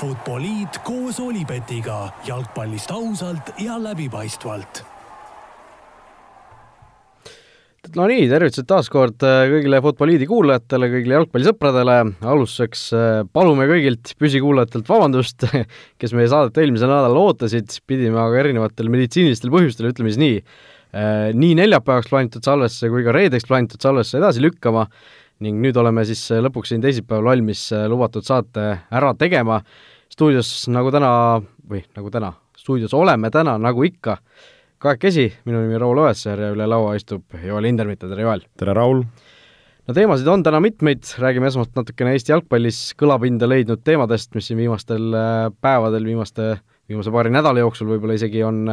Futboliit koos Olipetiga jalgpallist ausalt ja läbipaistvalt. No nii, tervitused taas kord äh, kõigile Futboliidi kuulajatele, kõigile jalgpallisõpradele, alustuseks äh, palume kõigilt püsikuulajatelt vabandust, kes meie saadet eelmisel nädalal ootasid, pidime aga erinevatel meditsiinilistel põhjustel, ütleme siis nii, äh, nii neljapäevaks plaanitud salvesse kui ka reedeks plaanitud salvesse edasi lükkama ning nüüd oleme siis lõpuks siin teisipäeval valmis lubatud saate ära tegema. stuudios nagu täna, või nagu täna, stuudios oleme täna nagu ikka kahekesi, minu nimi on Raul Oessar ja üle laua istub Joel Hindermitte, tere Joel! tere, Raul! no teemasid on täna mitmeid, räägime esmalt natukene Eesti jalgpallis kõlapinda leidnud teemadest, mis siin viimastel äh, päevadel, viimaste, viimase paari nädala jooksul võib-olla isegi on,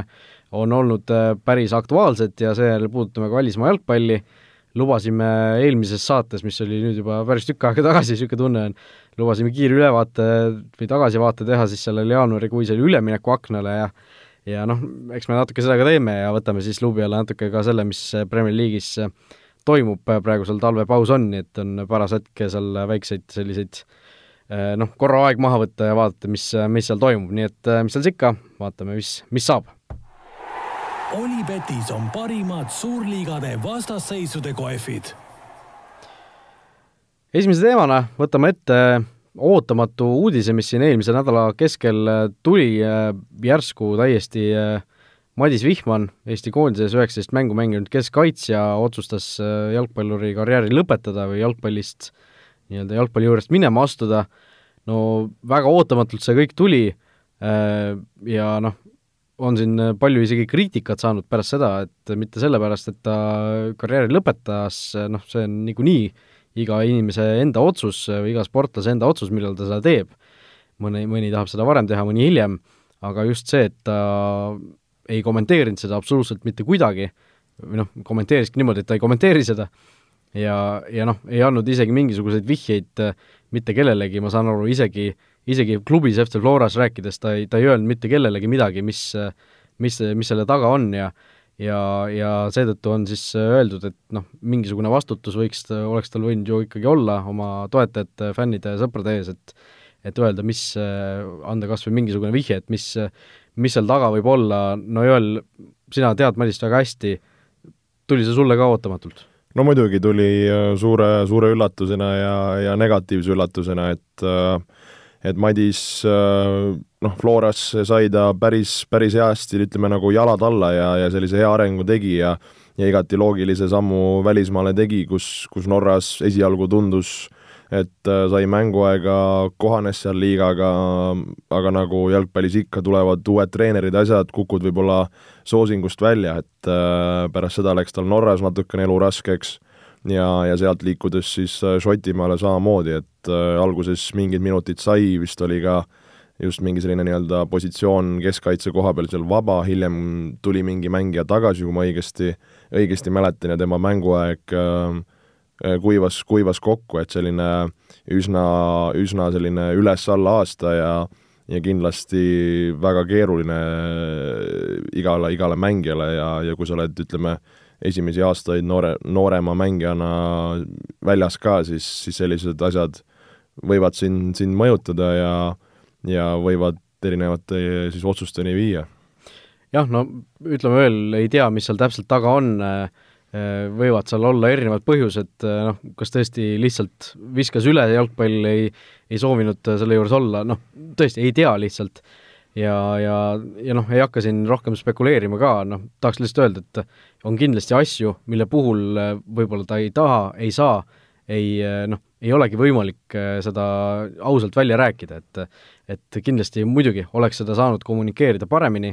on olnud äh, päris aktuaalsed ja seejärel puudutame ka välismaa jalgpalli, lubasime eelmises saates, mis oli nüüd juba päris tükk aega tagasi, niisugune tunne on, lubasime kiire ülevaate või tagasivaate teha siis sellele jaanuarikuisele üleminekuaknale ja ja noh, eks me natuke seda ka teeme ja võtame siis luubi alla natuke ka selle, mis Premier League'is toimub, praegusel talvepaus on, nii et on paras hetk seal väikseid selliseid eh, noh, korra aeg maha võtta ja vaadata, mis, mis seal toimub, nii et eh, mis seal siis ikka, vaatame, mis, mis saab. Olipetis on parimad suurliigade vastasseisude kohvid. esimese teemana võtame ette ootamatu uudise, mis siin eelmise nädala keskel äh, tuli äh, järsku täiesti, äh, Madis Vihman, Eesti koondises üheksateist mängu mänginud keskkaitsja, otsustas jalgpalluri karjääri lõpetada või jalgpallist, nii-öelda jalgpalli juurest minema astuda, no väga ootamatult see kõik tuli ja noh, on siin palju isegi kriitikat saanud pärast seda, et mitte sellepärast, et ta karjääri lõpetas, noh, see on niikuinii iga inimese enda otsus või iga sportlase enda otsus, millal ta seda teeb. mõni, mõni tahab seda varem teha, mõni hiljem, aga just see, et ta ei kommenteerinud seda absoluutselt mitte kuidagi, või noh, kommenteeriski niimoodi, et ta ei kommenteeri seda, ja, ja noh, ei andnud isegi mingisuguseid vihjeid äh, mitte kellelegi, ma saan aru, isegi, isegi klubis FC Floras rääkides ta ei, ta ei öelnud mitte kellelegi midagi, mis, mis, mis selle taga on ja ja, ja seetõttu on siis öeldud, et noh, mingisugune vastutus võiks, oleks tal võinud ju ikkagi olla oma toetajate, fännide ja sõprade ees, et et öelda, mis, anda kas või mingisugune vihje, et mis, mis seal taga võib olla, no Joel, sina tead Madist väga hästi, tuli see sulle ka ootamatult? no muidugi tuli äh, suure, suure üllatusena ja, ja negatiivse üllatusena, et äh, et Madis äh, noh, Floras sai ta päris, päris heasti, ütleme nagu jalad alla ja, ja sellise hea arengu tegi ja ja igati loogilise sammu välismaale tegi, kus, kus Norras esialgu tundus, et äh, sai mänguaega, kohanes seal liigaga, aga nagu jalgpallis ikka, tulevad uued treenerid, asjad, kukud võib-olla soosingust välja, et äh, pärast seda läks tal Norras natukene elu raskeks ja, ja sealt liikudes siis Šotimaale samamoodi, et äh, alguses mingid minutid sai, vist oli ka just mingi selline nii-öelda positsioon keskkaitse koha peal seal vaba, hiljem tuli mingi mängija tagasi, kui ma õigesti, õigesti mäletan, ja tema mänguaeg äh, äh kuivas, kuivas kokku, et selline üsna, üsna selline üles-alla aasta ja ja kindlasti väga keeruline igale, igale mängijale ja, ja kui sa oled, ütleme, esimesi aastaid noore, noorema mängijana väljas ka, siis, siis sellised asjad võivad sind, sind mõjutada ja, ja võivad erinevate siis otsusteni viia. jah, no ütleme veel, ei tea, mis seal täpselt taga on, võivad seal olla erinevad põhjused, noh, kas tõesti lihtsalt viskas üle jalgpall, ei, ei soovinud selle juures olla, noh, tõesti ei tea lihtsalt ja, ja, ja noh, ei hakka siin rohkem spekuleerima ka, noh, tahaks lihtsalt öelda, et on kindlasti asju, mille puhul võib-olla ta ei taha, ei saa, ei äh, noh, ei olegi võimalik äh, seda ausalt välja rääkida, et et kindlasti muidugi oleks seda saanud kommunikeerida paremini,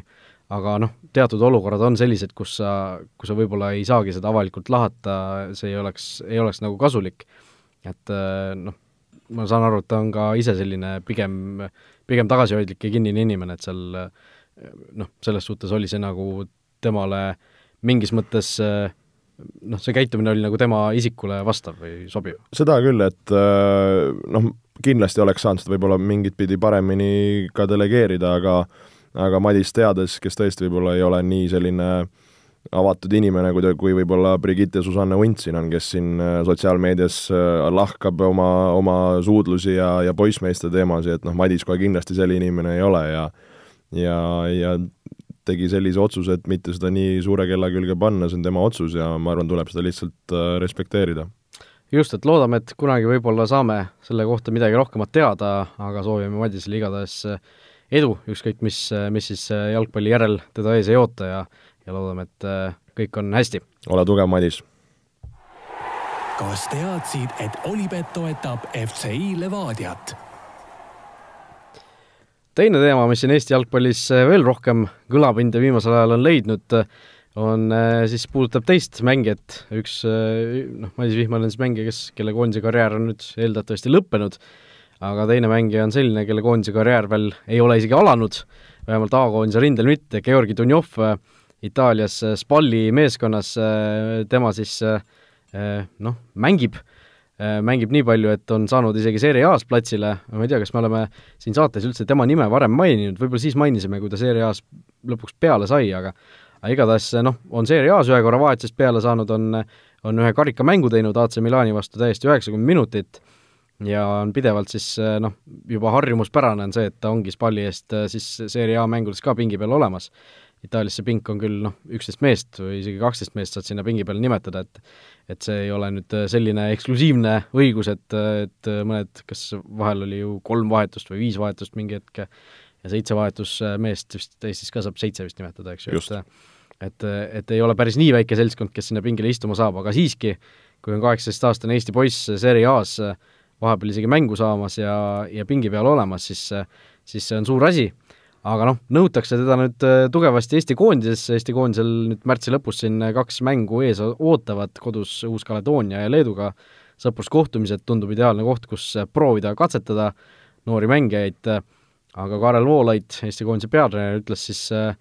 aga noh, teatud olukorrad on sellised, kus sa, kus sa võib-olla ei saagi seda avalikult lahata, see ei oleks, ei oleks nagu kasulik. et noh, ma saan aru, et ta on ka ise selline pigem, pigem tagasihoidlik ja kinnine inimene, et seal noh, selles suhtes oli see nagu temale mingis mõttes noh, see käitumine oli nagu tema isikule vastav või sobiv? seda küll, et noh, kindlasti oleks saanud seda võib-olla mingit pidi paremini ka delegeerida, aga aga Madis teades, kes tõesti võib-olla ei ole nii selline avatud inimene, kui kui võib-olla Brigitte Susanne Unt siin on, kes siin sotsiaalmeedias lahkab oma, oma suudlusi ja, ja poissmeeste teemasid, et noh, Madis kohe kindlasti selline inimene ei ole ja ja, ja tegi sellise otsuse, et mitte seda nii suure kella külge panna, see on tema otsus ja ma arvan, tuleb seda lihtsalt respekteerida just, et loodame, et kunagi võib-olla saame selle kohta midagi rohkemat teada, aga soovime Madisele igatahes eh, edu, ükskõik mis, eh, mis siis jalgpalli järel teda ees ei oota ja ja loodame, et kõik on hästi. ole tugev, Madis! kas teadsid, et Olipet toetab FCI Levadiat? Teine teema, mis siin Eesti jalgpallis veel rohkem kõlapinda viimasel ajal on leidnud, on äh, siis, puudutab teist mängijat, üks äh, noh, Madis Vihman on siis mängija, kes, kelle koondise karjäär on nüüd eeldatavasti lõppenud, aga teine mängija on selline, kelle koondise karjäär veel ei ole isegi alanud, vähemalt A-koondise rindel mitte, Georgi Dunjov Itaalias Spalli meeskonnas, tema siis noh, mängib, mängib nii palju, et on saanud isegi Serie A-s platsile, ma ei tea, kas me oleme siin saates üldse tema nime varem maininud, võib-olla siis mainisime, kui ta Serie A-s lõpuks peale sai, aga aga igatahes noh, on Serie A-s ühe korra vahetusest peale saanud, on, on ühe karikamängu teinud AC Milani vastu täiesti üheksakümmend minutit ja on pidevalt siis noh, juba harjumuspärane on see, et ta ongi Spalli eest siis Serie A mängudes ka pingi peal olemas. Itaalias see pink on küll noh, üksteist meest või isegi kaksteist meest saad sinna pingi peale nimetada, et et see ei ole nüüd selline eksklusiivne õigus, et, et mõned, kas vahel oli ju kolm vahetust või viis vahetust mingi hetk ja seitse vahetusmeest vist Eestis ka saab seitse vist nimetada, eks ju, et et, et ei ole päris nii väike seltskond, kes sinna pingile istuma saab, aga siiski, kui on kaheksateistaastane Eesti poiss Serie A-s vahepeal isegi mängu saamas ja, ja pingi peal olemas, siis, siis see on suur asi. Aga noh, nõutakse teda nüüd tugevasti Eesti koondisesse, Eesti koondisel nüüd märtsi lõpus siin kaks mängu ees ootavad, kodus Uus-Kaledoonia ja Leeduga sõpruskohtumised, tundub ideaalne koht, kus proovida katsetada noori mängijaid, aga Karel Voolaid, Eesti koondise peatreener, ütles siis äh,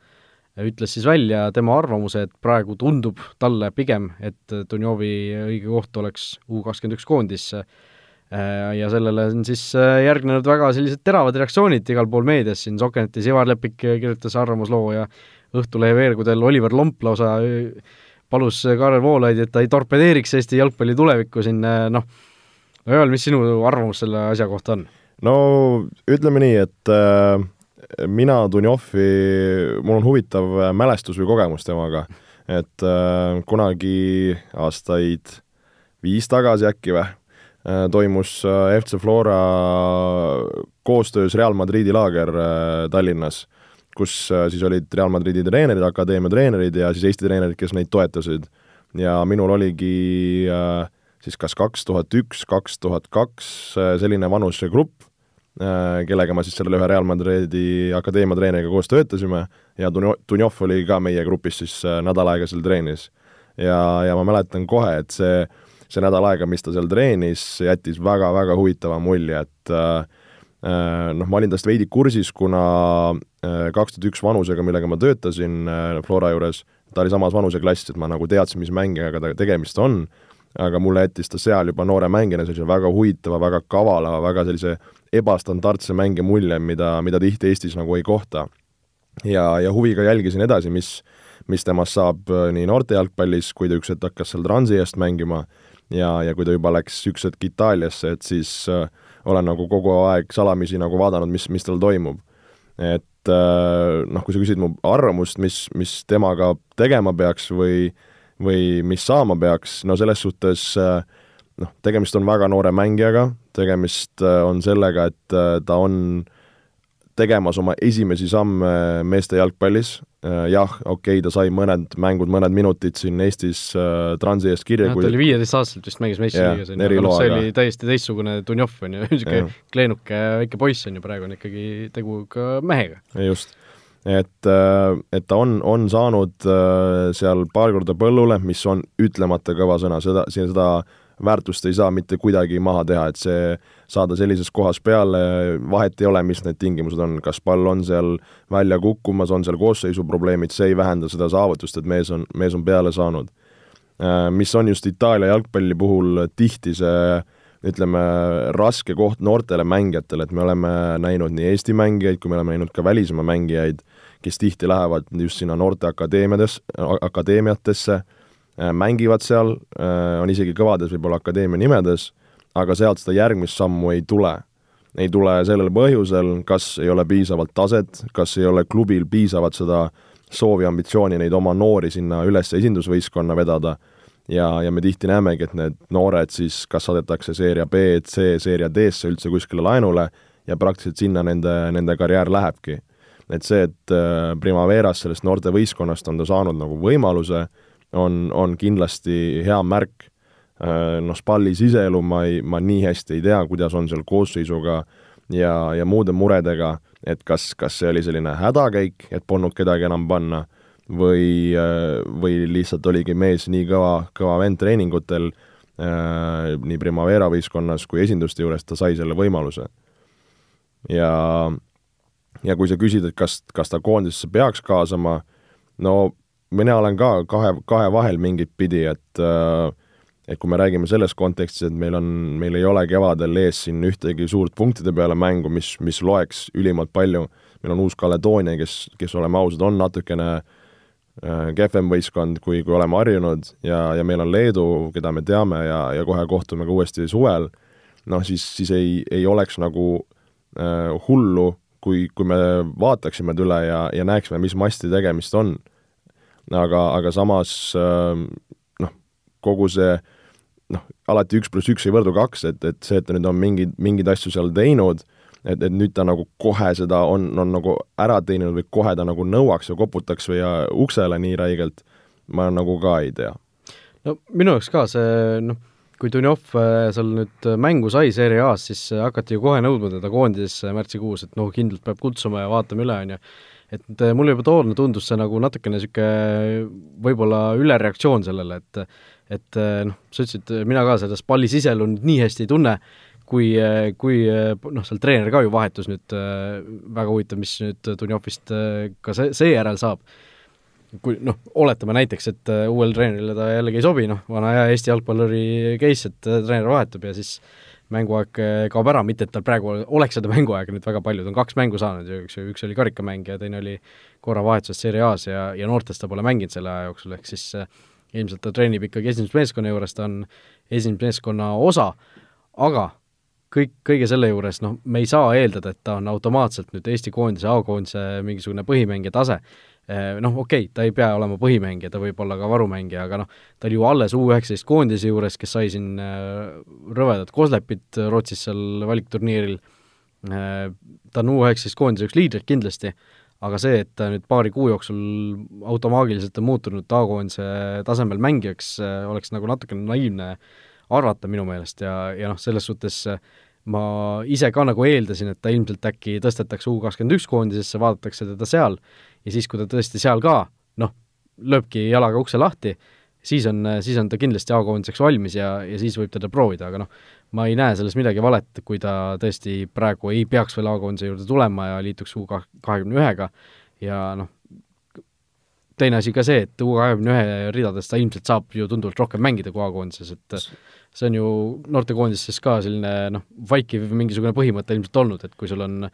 ütles siis välja tema arvamuse, et praegu tundub talle pigem, et Dunjovi õige koht oleks U kakskümmend üks koondis ja sellele on siis järgnenud väga sellised teravad reaktsioonid igal pool meedias, siin. Sokenetis Ivar Lepik kirjutas arvamusloo ja Õhtulehe veergudel Oliver Lomp lausa palus Karel Voolaidi, et ta ei torpedeeriks Eesti jalgpalli tulevikku siin, noh, no Joel, mis sinu arvamus selle asja kohta on? no ütleme nii, et äh, mina Dunjovi, mul on huvitav mälestus või kogemus temaga, et äh, kunagi aastaid viis tagasi äkki või äh,, toimus äh, FC Flora koostöös Real Madridi laager äh, Tallinnas, kus äh, siis olid Real Madridi treenerid, akadeemia treenerid ja siis Eesti treenerid, kes neid toetasid. ja minul oligi äh, siis kas kaks tuhat üks, kaks tuhat kaks äh, selline vanusegrupp Äh, kellega ma siis selle ühe Real Madridi akadeemia treeneriga koos töötasime ja Dunjov oli ka meie grupis siis äh, nädal aega seal treenis. ja, ja ma mäletan kohe, et see, see nädal aega, mis ta seal treenis, jättis väga-väga huvitava mulje, et äh, äh noh, ma olin tast veidi kursis, kuna kaks tuhat üks vanusega, millega ma töötasin Flora juures, ta oli samas vanuseklassis, et ma nagu teadsin, mis mängijaga ta tegemist on, aga mulle jättis ta seal juba noore mängijana sellise väga huvitava, väga kavala, väga sellise ebastandardse mänge mulje, mida, mida tihti Eestis nagu ei kohta. ja, ja huviga jälgisin edasi, mis, mis temast saab äh, nii noorte jalgpallis, kui ta üks hetk hakkas seal Transi eest mängima ja, ja kui ta juba läks üks hetk Itaaliasse, et siis äh, olen nagu kogu aeg salamisi nagu vaadanud, mis, mis tal toimub. et äh, noh, kui sa küsid mu arvamust, mis, mis temaga tegema peaks või või mis saama peaks, no selles suhtes äh, noh, tegemist on väga noore mängijaga, tegemist äh, on sellega, et äh, ta on tegemas oma esimesi samme meeste jalgpallis, äh, jah, okei okay,, ta sai mõned mängud, mõned minutid siin Eestis äh, Transi eest kirja jah, ta oli viieteistaastaselt vist mängis Messi liigas, aga noh, see oli täiesti teistsugune Dunjov, on ju, niisugune kleenuke väike poiss on ju, praegu on ikkagi tegu ka mehega. just. et, et ta on, on saanud seal paar korda põllule, mis on ütlemata kõva sõna, seda, seda väärtust ei saa mitte kuidagi maha teha, et see, saada sellises kohas peale, vahet ei ole, mis need tingimused on, kas pall on seal välja kukkumas, on seal koosseisuprobleemid, see ei vähenda seda saavutust, et mees on, mees on peale saanud. Äh, mis on just Itaalia jalgpalli puhul tihti see ütleme, raske koht noortele mängijatele, et me oleme näinud nii Eesti mängijaid, kui me oleme näinud ka välismaa mängijaid, kes tihti lähevad just sinna noorteakadeemiades, akadeemiatesse, mängivad seal, on isegi kõvades võib-olla akadeemia nimedes, aga sealt seda järgmist sammu ei tule. ei tule sellel põhjusel, kas ei ole piisavalt taset, kas ei ole klubil piisavalt seda soovi, ambitsiooni neid oma noori sinna üles esindusvõistkonna vedada ja, ja me tihti näemegi, et need noored siis kas saadetakse seeria B, C, seeria D-sse üldse kuskile laenule ja praktiliselt sinna nende, nende karjäär lähebki. et see, et äh, Primaveras sellest noortevõistkonnast on ta saanud nagu võimaluse, on, on kindlasti hea märk. Äh, noh, Spalli siseelu ma ei, ma nii hästi ei tea, kuidas on seal koosseisuga ja, ja muude muredega, et kas, kas see oli selline hädakäik, et polnud kedagi enam panna või, äh, või lihtsalt oligi mees nii kõva, kõva vend treeningutel äh, nii Primavera võistkonnas kui esinduste juures, ta sai selle võimaluse. ja, ja kui sa küsid, et kas, kas ta koondisesse peaks kaasama, no mina olen ka kahe, kahe vahel mingit pidi, et äh, et kui me räägime selles kontekstis, et meil on, meil ei ole kevadel ees siin ühtegi suurt punktide peale mängu, mis, mis loeks ülimalt palju, meil on Uus-Kaledoonia, kes, kes oleme ausad, on natukene äh, Äh, kehvem võistkond, kui, kui oleme harjunud ja, ja meil on Leedu, keda me teame ja, ja kohe kohtume ka uuesti suvel, noh siis, siis ei, ei oleks nagu äh, hullu, kui, kui me vaataksime üle ja, ja näeksime, mis masti tegemist on. aga, aga samas äh, noh, kogu see noh, alati üks pluss üks ei võrdu kaks, et, et see, et ta nüüd on mingeid, mingeid asju seal teinud et, et nüüd ta nagu kohe seda on, on nagu ära teeninud või kohe ta nagu nõuaks ja koputaks või uksele nii räigelt, ma nagu ka ei tea. no minu jaoks ka see noh, kui Dunjov äh, seal nüüd mängu sai Serie A-s, siis hakati ju kohe nõudma teda koondisesse märtsikuus, et noh, kindlalt peab kutsuma ja vaatame üle, on ju. et äh, mulle juba toona tundus see nagu natukene niisugune võib-olla ülereaktsioon sellele, et et äh, noh, sa ütlesid, mina ka selles palli siselu nüüd nii hästi ei tunne, kui, kui noh, seal treener ka ju vahetus nüüd, väga huvitav, mis nüüd Dunjovist ka see, seejärel saab, kui noh, oletame näiteks, et uuele treenerile ta jällegi ei sobi, noh, vana hea Eesti jalgpalluri case, et treener vahetub ja siis mänguaeg kaob ära, mitte et tal praegu oleks seda mänguaega nüüd väga palju, ta on kaks mängu saanud ju, üks, üks oli karikamäng ja teine oli korra vahetuses Serie A-s ja, ja noortes ta pole mänginud selle aja jooksul, ehk siis äh, ilmselt ta treenib ikkagi esindusmeeskonna juures, ta on esindusmeeskonna osa, aga kõik, kõige selle juures noh, me ei saa eeldada, et ta on automaatselt nüüd Eesti koondise, A-koondise mingisugune põhimängija tase. Eh, noh, okei okay,, ta ei pea olema põhimängija, ta võib olla ka varumängija, aga noh, ta oli ju alles U19 koondise juures, kes sai siin eh, rõvedat koslepit Rootsis seal valikturniiril, eh, ta on U19 koondise üks liidreid kindlasti, aga see, et ta nüüd paari kuu jooksul automaagiliselt on muutunud A-koondise tasemel mängijaks, oleks nagu natukene naiivne arvata minu meelest ja, ja noh, selles suhtes äh, ma ise ka nagu eeldasin, et ta ilmselt äkki tõstetakse U kakskümmend üks koondisesse, vaadatakse teda seal ja siis, kui ta tõesti seal ka noh, lööbki jalaga ukse lahti, siis on, siis on ta kindlasti A-koondiseks valmis ja, ja siis võib teda proovida, aga noh, ma ei näe selles midagi valet, kui ta tõesti praegu ei peaks veel A-koondise juurde tulema ja liituks U kahekümne ühega. Ja noh, teine asi ka see, et U kahekümne ühe ridades ta ilmselt saab ju tunduvalt rohkem mängida kui A-koondises, et see on ju noortekoondises ka selline noh, vaikiv mingisugune põhimõte ilmselt olnud, et kui sul on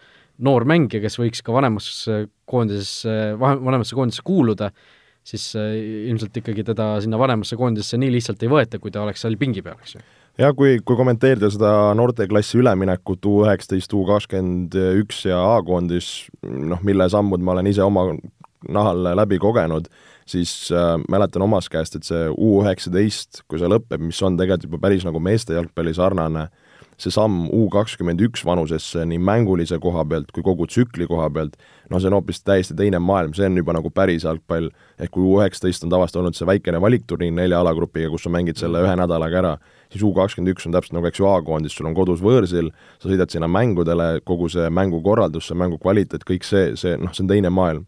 noor mängija, kes võiks ka vanemasse koondisesse, vanemasse koondisesse kuuluda, siis äh, ilmselt ikkagi teda sinna vanemasse koondisesse nii lihtsalt ei võeta, kui ta oleks seal pingi peal, eks ju. Jah, kui, kui kommenteerida seda noorteklassi üleminekut U üheksateist, U kakskümmend üks ja A-koondis, noh, mille sammud ma olen ise oma nahal läbi kogenud, siis äh, mäletan omast käest, et see U üheksateist, kui see lõpeb, mis on tegelikult juba päris nagu meeste jalgpalli sarnane, see samm U kakskümmend üks vanusesse nii mängulise koha pealt kui kogu tsükli koha pealt, no see on hoopis täiesti teine maailm, see on juba nagu päris jalgpall, ehk kui U üheksateist on tavaliselt olnud see väikene valikturniir nelja alagrupiga, kus sa mängid selle ühe nädalaga ära, siis U kakskümmend üks on täpselt nagu eks ju A-koondis, sul on kodus võõrsil, sa sõidad sinna mängudele, kogu see mängukorraldus, see mängu kvaliteet, kõik see, see noh, see on teine maailm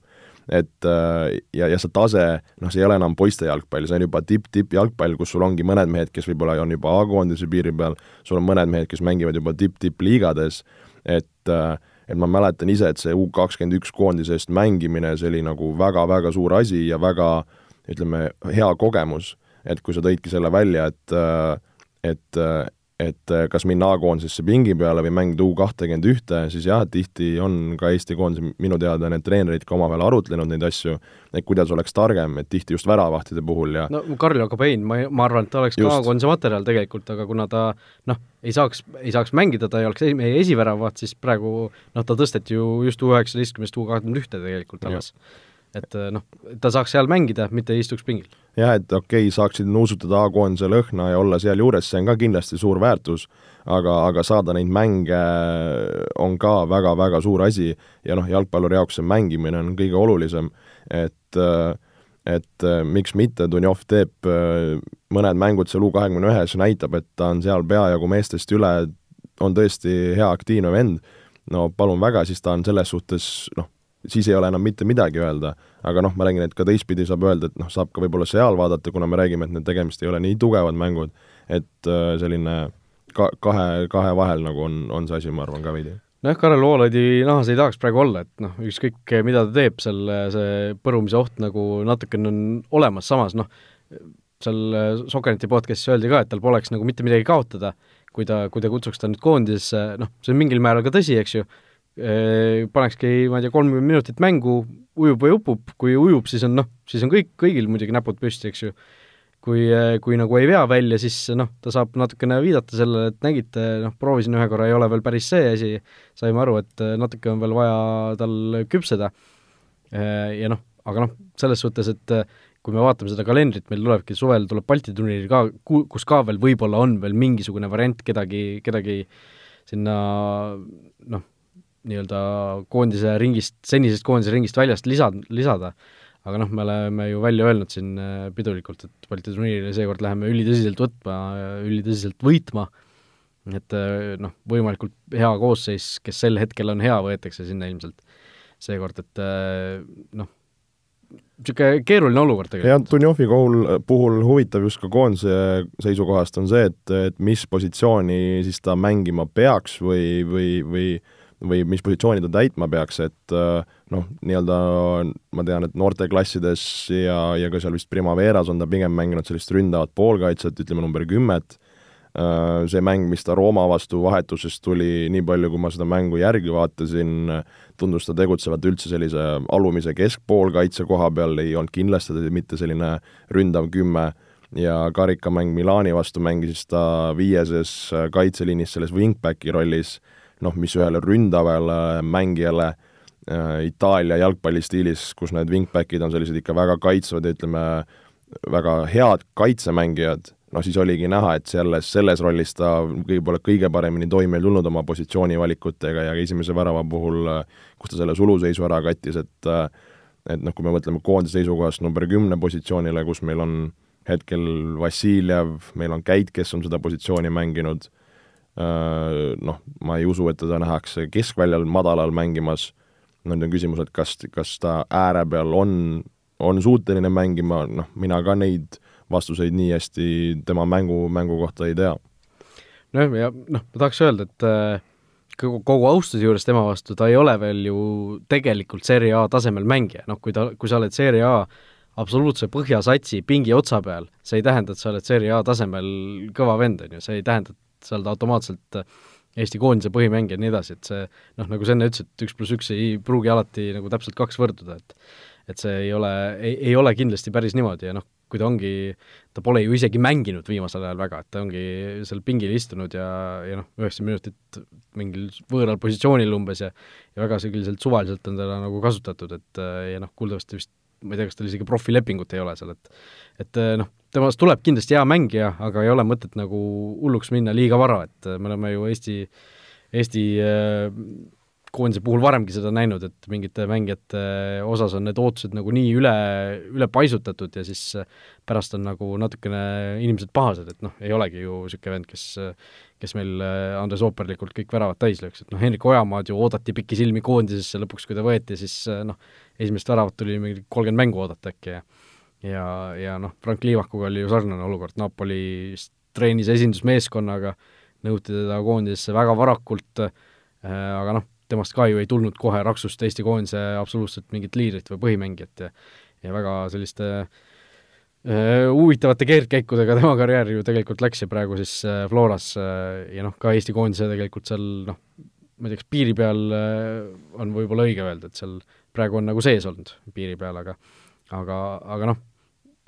et äh, ja, ja see tase, noh, see ei ole enam poiste jalgpall, see on juba tipp-tipp jalgpall, kus sul ongi mõned mehed, kes võib-olla on juba A-koondise piiri peal, sul on mõned mehed, kes mängivad juba tipp-tipp liigades, et äh, et ma mäletan ise, et see U kakskümmend üks koondise eest mängimine, see oli nagu väga-väga suur asi ja väga ütleme, hea kogemus, et kui sa tõidki selle välja, et äh, et et äh, kas minna A-koondisesse pingi peale või mängida U kahtekümmend ühte, siis jah, tihti on ka Eesti koondise, minu teada need treenerid ka omavahel arutlenud neid asju, et kuidas oleks targem, et tihti just väravahtide puhul ja no Karl Jakobein, ma, ma arvan, et ta oleks just. ka A-koondise materjal tegelikult, aga kuna ta noh, ei saaks, ei saaks mängida, ta ei oleks meie esiväravaht, siis praegu noh, ta tõsteti ju just U üheksateistkümnest U kahekümne ühte tegelikult alles et noh, ta saaks seal mängida, mitte ei istuks pingil. Jah, et okei okay,, saaksid nuusutada A-koondise lõhna ja olla sealjuures, see on ka kindlasti suur väärtus, aga, aga saada neid mänge on ka väga-väga suur asi ja noh, jalgpalluri jaoks see mängimine on kõige olulisem, et et miks mitte, Dunjov teeb mõned mängud seal U kahekümne ühes, näitab, et ta on seal peajagu meestest üle, on tõesti hea aktiivne vend, no palun väga, siis ta on selles suhtes noh, siis ei ole enam mitte midagi öelda. aga noh, ma räägin, et ka teistpidi saab öelda, et noh, saab ka võib-olla seal vaadata, kuna me räägime, et need tegemist ei ole nii tugevad mängud, et äh, selline ka-, kahe, kahe vahel nagu on, on see asi, ma arvan, ka veidi nojah, Karel Voolaidi nahas ei tahaks praegu olla, et noh, ükskõik mida ta teeb, seal see põrumise oht nagu natukene on olemas, samas noh, seal Sokkerneti podcastis öeldi ka, et tal poleks nagu mitte midagi kaotada, kui ta, kui ta kutsuks ta nüüd koondisesse, noh, see on mingil määral ka tõsi, eks ju, Äh, panekski, ma ei tea, kolmkümmend minutit mängu, ujub või upub, kui ujub, siis on noh, siis on kõik, kõigil muidugi näpud püsti, eks ju. kui, äh, kui nagu ei vea välja, siis noh, ta saab natukene viidata sellele, et nägite, noh, proovisin ühe korra, ei ole veel päris see asi, saime aru, et äh, natuke on veel vaja tal küpseda. Ja noh, aga noh, selles suhtes, et kui me vaatame seda kalendrit, meil tulebki suvel tuleb Balti turniir ka, kus ka veel võib-olla on veel mingisugune variant kedagi, kedagi sinna noh, nii-öelda koondise ringist, senisest koondise ringist väljast lisa, lisada, aga noh, me oleme ju välja öelnud siin äh, pidulikult, et Balti turniirile seekord läheme ülitõsiselt võtma, ülitõsiselt võitma, et äh, noh, võimalikult hea koosseis, kes sel hetkel on hea, võetakse sinna ilmselt seekord, et äh, noh, niisugune keeruline olukord tegelikult. jah, Dunjovi kohul, puhul huvitav just ka koondise seisukohast on see, et, et mis positsiooni siis ta mängima peaks või, või, või või mis positsiooni ta täitma peaks, et äh, noh, nii-öelda ma tean, et noorteklassides ja, ja ka seal vist Primaveras on ta pigem mänginud sellist ründavat poolkaitset, ütleme number kümmet, äh, see mäng, mis ta Rooma vastu vahetusest tuli, nii palju, kui ma seda mängu järgi vaatasin, tundus ta tegutsevat üldse sellise alumise keskpoolkaitse koha peal, ei olnud kindlasti mitte selline ründav kümme. Ja karikamäng Milani vastu mängisis ta viieses kaitseliinis selles wingbacki rollis noh, mis ühele ründavale mängijale äh, Itaalia jalgpallistiilis, kus need wingbackid on sellised ikka väga kaitsvad ja ütleme, väga head kaitsemängijad, noh siis oligi näha, et selles, selles rollis ta võib-olla kõige paremini toime ei tulnud oma positsioonivalikutega ja esimese värava puhul, kus ta selle suluseisu ära kattis, et et noh, kui me mõtleme koondise seisukohast number kümne positsioonile, kus meil on hetkel Vassiljev, meil on Käit, kes on seda positsiooni mänginud Äh, noh, ma ei usu, et teda nähakse keskväljal madalal mängimas, nüüd on küsimus, et kas, kas ta ääre peal on, on suuteline mängima, noh, mina ka neid vastuseid nii hästi tema mängu, mängu kohta ei tea. nojah, ja noh, ma tahaks öelda, et äh, kogu, kogu austuse juures tema vastu, ta ei ole veel ju tegelikult Serie A tasemel mängija, noh kui ta, kui sa oled Serie A absoluutse põhjasatsi pingi otsa peal, see ei tähenda, et sa oled Serie A tasemel kõva vend, on ju, see ei tähenda, sa oled automaatselt äh, Eesti koondise põhimängija ja nii edasi, et see noh, nagu sa enne ütlesid, et üks pluss üks ei pruugi alati nagu täpselt kaks võrduda, et et see ei ole, ei, ei ole kindlasti päris niimoodi ja noh, kui ta ongi, ta pole ju isegi mänginud viimasel ajal väga, et ta ongi seal pingil istunud ja, ja noh, üheksakümmend minutit mingil võõral positsioonil umbes ja ja väga selliselt suvaliselt on teda nagu kasutatud, et ja noh, kuuldavasti vist ma ei tea, kas tal isegi profilepingut ei ole seal, et et noh, temast tuleb kindlasti hea mängija, aga ei ole mõtet nagu hulluks minna liiga vara, et me oleme ju Eesti, Eesti äh, koondise puhul varemgi seda näinud, et mingite mängijate osas on need ootused nagu nii üle, üle paisutatud ja siis pärast on nagu natukene inimesed pahased, et noh, ei olegi ju niisugune vend, kes kes meil Andres Ooperlikult kõik väravad täis lööks, et noh, Hendrik Ojamaad ju oodati pikisilmi koondisesse lõpuks, kui ta võeti, siis noh, esimest väravat tuli mingi kolmkümmend mängu oodata äkki ja ja, ja noh, Frank Liivakuga oli ju sarnane olukord, Napoli treenis esindusmeeskonnaga, nõuti teda koondisesse väga varakult äh,, aga noh, temast ka ju ei tulnud kohe raksust Eesti koondise absoluutselt mingit liidrit või põhimängijat ja ja väga selliste huvitavate keerdkäikudega tema karjäär ju tegelikult läks ja praegu siis Floras ja noh, ka Eesti koondise tegelikult seal noh, ma ei tea, kas piiri peal on võib-olla õige öelda, et seal praegu on nagu sees olnud piiri peal, aga aga, aga noh,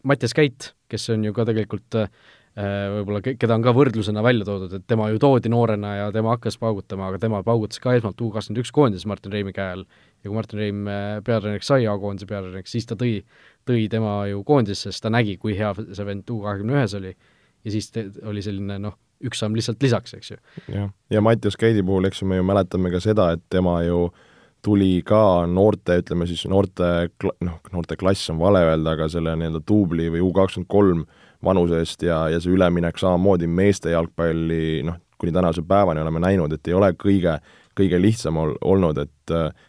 Mattias Käit, kes on ju ka tegelikult äh, võib-olla, keda on ka võrdlusena välja toodud, et tema ju toodi noorena ja tema hakkas paugutama, aga tema paugutas ka esmalt U kakskümmend üks koondises Martin Reimi käe all. Ja kui Martin Reim äh, peatreeneriks sai, A-koondise peatreeneriks, siis ta tõi, tõi tema ju koondisesse, sest ta nägi, kui hea see vend U kahekümne ühes oli. Ja siis te, oli selline noh, üks samm lihtsalt lisaks, eks ju. jah, ja Mattias Käidi puhul, eks ju, me ju mäletame ka seda, et tema ju tuli ka noorte, ütleme siis noorte, noh, noorteklass on vale öelda, aga selle nii-öelda duubli või U kakskümmend kolm vanusest ja, ja see üleminek samamoodi meeste jalgpalli noh, kuni tänase päevani oleme näinud, et ei ole kõige, kõige lihtsam ol-, olnud, et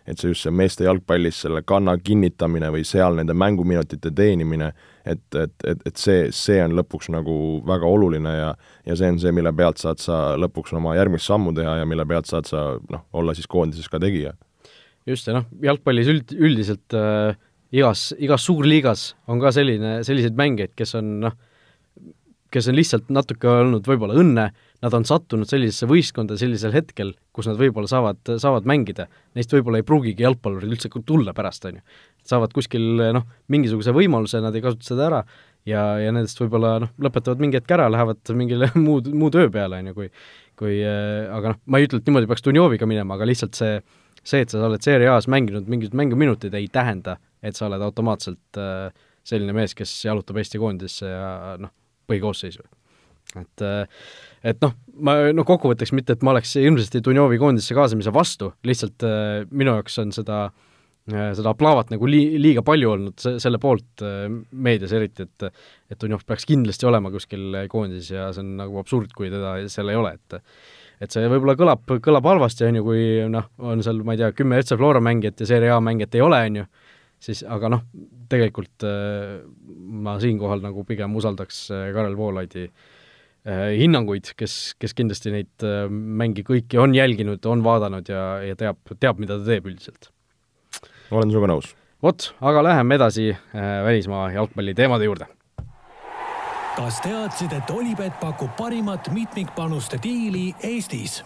et see just see meeste jalgpallis selle kanna kinnitamine või seal nende mänguminutite teenimine, et, et, et, et see, see on lõpuks nagu väga oluline ja ja see on see, mille pealt saad sa lõpuks oma järgmist sammu teha ja mille pealt saad sa noh, olla siis koondises ka tegija. Just, ja noh, jalgpallis üld, üldiselt äh, igas, igas suurliigas on ka selline, selliseid mängijaid, kes on noh, kes on lihtsalt natuke olnud võib-olla õnne, nad on sattunud sellisesse võistkonda sellisel hetkel, kus nad võib-olla saavad, saavad mängida. Neist võib-olla ei pruugigi jalgpallurid üldse tulla pärast, on ju. saavad kuskil noh, mingisuguse võimaluse, nad ei kasuta seda ära ja, ja nendest võib-olla noh, lõpetavad mingi hetk ära, lähevad mingile muud, muu töö peale, on ju, kui kui äh, aga noh, ma ei ütle, et niimoodi peaks Dunjoviga minema, aga lihtsalt see, see, et sa oled Serie A-s mänginud mingeid mänguminuteid, ei tähenda, et sa oled automaatselt äh, selline mees, kes jalutab Eesti koondisesse ja noh, põhikoosseisu. et, äh, et noh, ma noh, kokkuvõtteks mitte, et ma oleks hirmsasti Dunjovi koondisse kaasamise vastu, lihtsalt äh, minu jaoks on seda äh, seda aplaavat nagu li-, liiga palju olnud se-, selle poolt meedias eriti, et et Dunjov peaks kindlasti olema kuskil koondises ja see on nagu absurd, kui teda seal ei ole, et et see võib-olla kõlab, kõlab halvasti, on ju, kui noh, on seal, ma ei tea, kümme FC Flora mängijat ja Serie A mängijat ei ole, on ju, siis aga noh, tegelikult äh, ma siinkohal nagu pigem usaldaks äh, Karel Voolaidi äh, hinnanguid, kes, kes kindlasti neid mänge kõiki on jälginud, on vaadanud ja, ja teab, teab, mida ta teeb üldiselt. Olen sinuga nõus. vot, aga läheme edasi välismaa jalgpalli teemade juurde kas teadsid, et Olipet pakub parimat mitmikpanuste diili Eestis?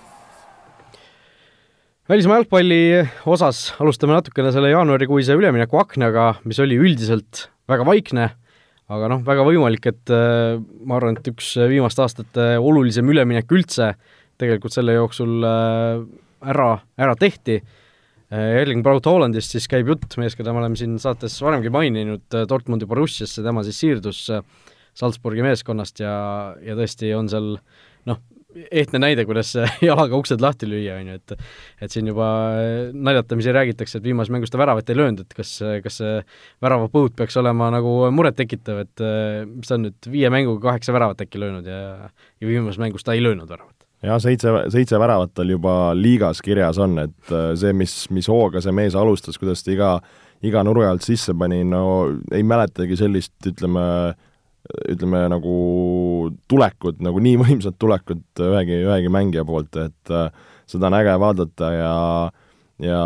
välismaa jalgpalli osas alustame natukene selle jaanuarikuise üleminekuaknaga, mis oli üldiselt väga vaikne, aga noh, väga võimalik, et äh, ma arvan, et üks viimaste aastate olulisem üleminek üldse tegelikult selle jooksul äh, ära, ära tehti. Äh, Erling Braut Hollandist siis käib jutt, mees, keda me oleme siin saates varemgi maininud, Dortmundi Borussiasse, tema siis siirdus Salzburgi meeskonnast ja, ja tõesti on seal noh, ehtne näide, kuidas jalaga uksed lahti lüüa, on ju, et et siin juba naljatamisi räägitakse, et viimases mängus ta väravat ei löönud, et kas, kas see väravapõud peaks olema nagu murettekitav, et mis ta on nüüd, viie mänguga kaheksa väravat äkki löönud ja ja viimases mängus ta ei löönud väravat jah, seitse, seitse väravat tal juba liigas kirjas on, et see, mis, mis hooga see mees alustas, kuidas ta iga, iga nurga alt sisse pani, no ei mäletagi sellist, ütleme, ütleme nagu tulekut, nagu nii võimsat tulekut ühegi, ühegi mängija poolt, et äh, seda on äge vaadata ja ja,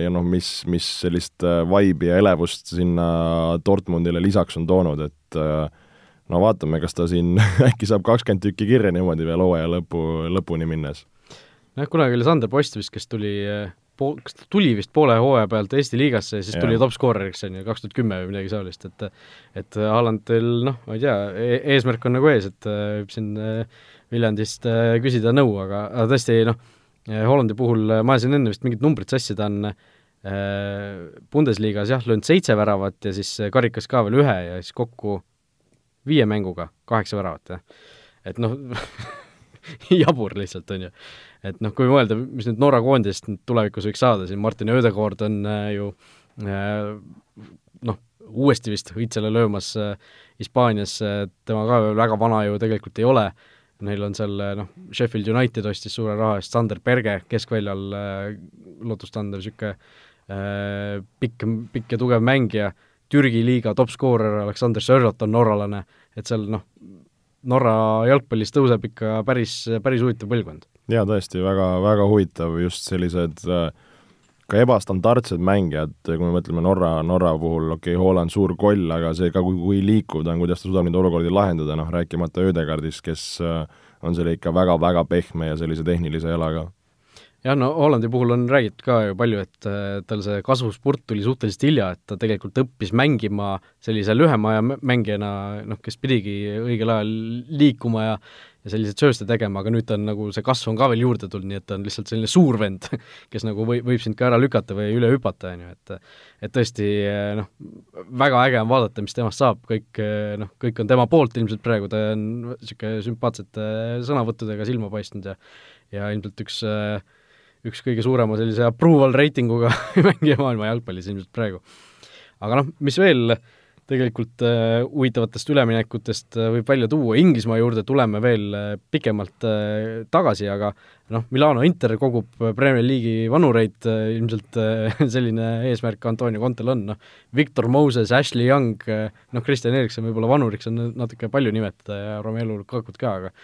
ja noh, mis, mis sellist äh, vibe'i ja elevust sinna Dortmundile lisaks on toonud, et äh, no vaatame, kas ta siin äkki saab kakskümmend tükki kirja niimoodi veel hooaja lõpu, lõpuni minnes. nojah, kunagi oli Sander Post vist, kes tuli po-, kas ta tuli vist poole hooaja pealt Eesti liigasse ja siis ja. tuli top-skooreriks, on ju, kaks tuhat kümme või midagi sellist, et et Haalandil noh, ma ei tea e, eesmärk on nagu ees, et võib siin äh, Viljandist küsida nõu, aga, aga tõesti noh, Hollandi puhul ma ajasin enne vist mingit numbrit sassi, ta on Bundesliga-s jah, löönud seitse väravat ja siis karikas ka veel ühe ja siis kokku viie mänguga kaheksa väravat, jah. et noh jabur lihtsalt, on ju. Et noh, kui mõelda, mis nüüd Norra koondisest tulevikus võiks saada, siin Martin Ödegaard on äh, ju äh, noh, uuesti vist õitsele löömas äh, Hispaanias, tema ka väga vana ju tegelikult ei ole, neil on seal noh, Sheffield United ostis suure raha eest Sander Berge keskväljal, Lotus Thunder, niisugune pikk, pikk ja tugev mängija, Türgi liiga top-skoorer Aleksander Sörlot on norralane, et seal noh, Norra jalgpallis tõuseb ikka päris, päris huvitav põlvkond. Jaa, tõesti väga, väga huvitav, just sellised äh, ka ebastandardsed mängijad, kui me mõtleme Norra, Norra puhul, okei okay,, Haaland suur koll, aga see ka, kui, kui liikuv ta on, kuidas ta suudab neid olukordi lahendada, noh rääkimata Ödegardist, kes on selle ikka väga-väga pehme ja sellise tehnilise jalaga jah, no Hollandi puhul on räägitud ka ju palju, et äh, tal see kasvuspurt tuli suhteliselt hilja, et ta tegelikult õppis mängima sellise lühema aja mängijana, noh, kes pidigi õigel ajal liikuma ja ja selliseid sööste tegema, aga nüüd ta on nagu, see kasv on ka veel juurde tulnud, nii et ta on lihtsalt selline suur vend, kes nagu või, võib sind ka ära lükata või üle hüpata, on ju, et et tõesti noh, väga äge on vaadata, mis temast saab, kõik noh, kõik on tema poolt ilmselt praegu, ta on niisugune sümpaatsete sõnavõttudega silma paistnud ja ja ilmselt üks äh, üks kõige suurema sellise approval reitinguga mängija maailma jalgpallis ilmselt praegu. aga noh, mis veel tegelikult äh, huvitavatest üleminekutest äh, võib välja tuua, Inglismaa juurde tuleme veel äh, pikemalt äh, tagasi, aga noh, Milano Inter kogub Premier League'i vanureid äh,, ilmselt äh, selline eesmärk Antonio Contel on, noh, Victor Moses, Ashley Young, noh, Kristjan Erikson võib-olla vanuriks on natuke palju nimetada ja Romelu Lukakut ka, aga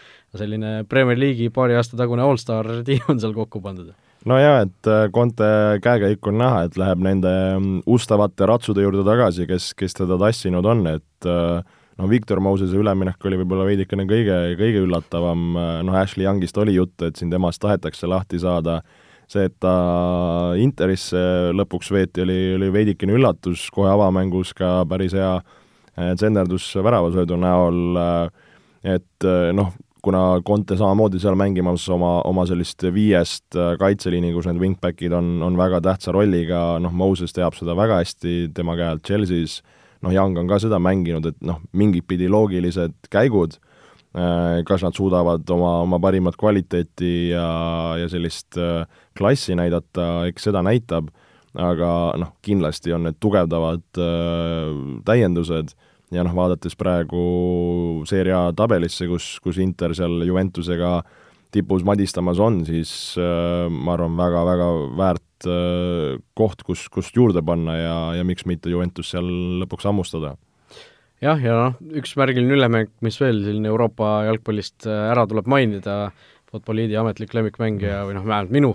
selline Premier League'i paari aasta tagune allstar tiim on seal kokku pandud. No jaa, et äh, Conte käekäik on näha, et läheb nende mm, ustavate ratsude juurde tagasi, kes, kes teda tassinud on, et äh, no Victor Mosese üleminek oli võib-olla veidikene kõige, kõige üllatavam, äh, noh Ashley Youngist oli juttu, et siin temast tahetakse lahti saada, see, et ta Interisse lõpuks veeti, oli, oli veidikene üllatus, kohe avamängus ka päris hea tsenderdus väravasöödu näol, et noh, kuna Conte samamoodi seal mängimas oma, oma sellist viiest äh, kaitseliini, kus need wingbackid on, on väga tähtsa rolliga, noh, Moses teab seda väga hästi tema käe alt Chelsea's, noh, Young on ka seda mänginud, et noh, mingit pidi loogilised käigud, äh, kas nad suudavad oma, oma parimat kvaliteeti ja, ja sellist äh, klassi näidata, eks seda näitab, aga noh, kindlasti on need tugevdavad täiendused ja noh, vaadates praegu seeria tabelisse, kus, kus Inter seal Juventusega tipus madistamas on, siis äh, ma arvan, väga-väga väärt äh, koht, kus, kust juurde panna ja, ja miks mitte Juventus seal lõpuks hammustada. jah, ja noh, üks märgiline üleminek, mis veel selline Euroopa jalgpallist äh, ära tuleb mainida, Futboliidi ametlik lemmikmängija või noh, vähemalt minu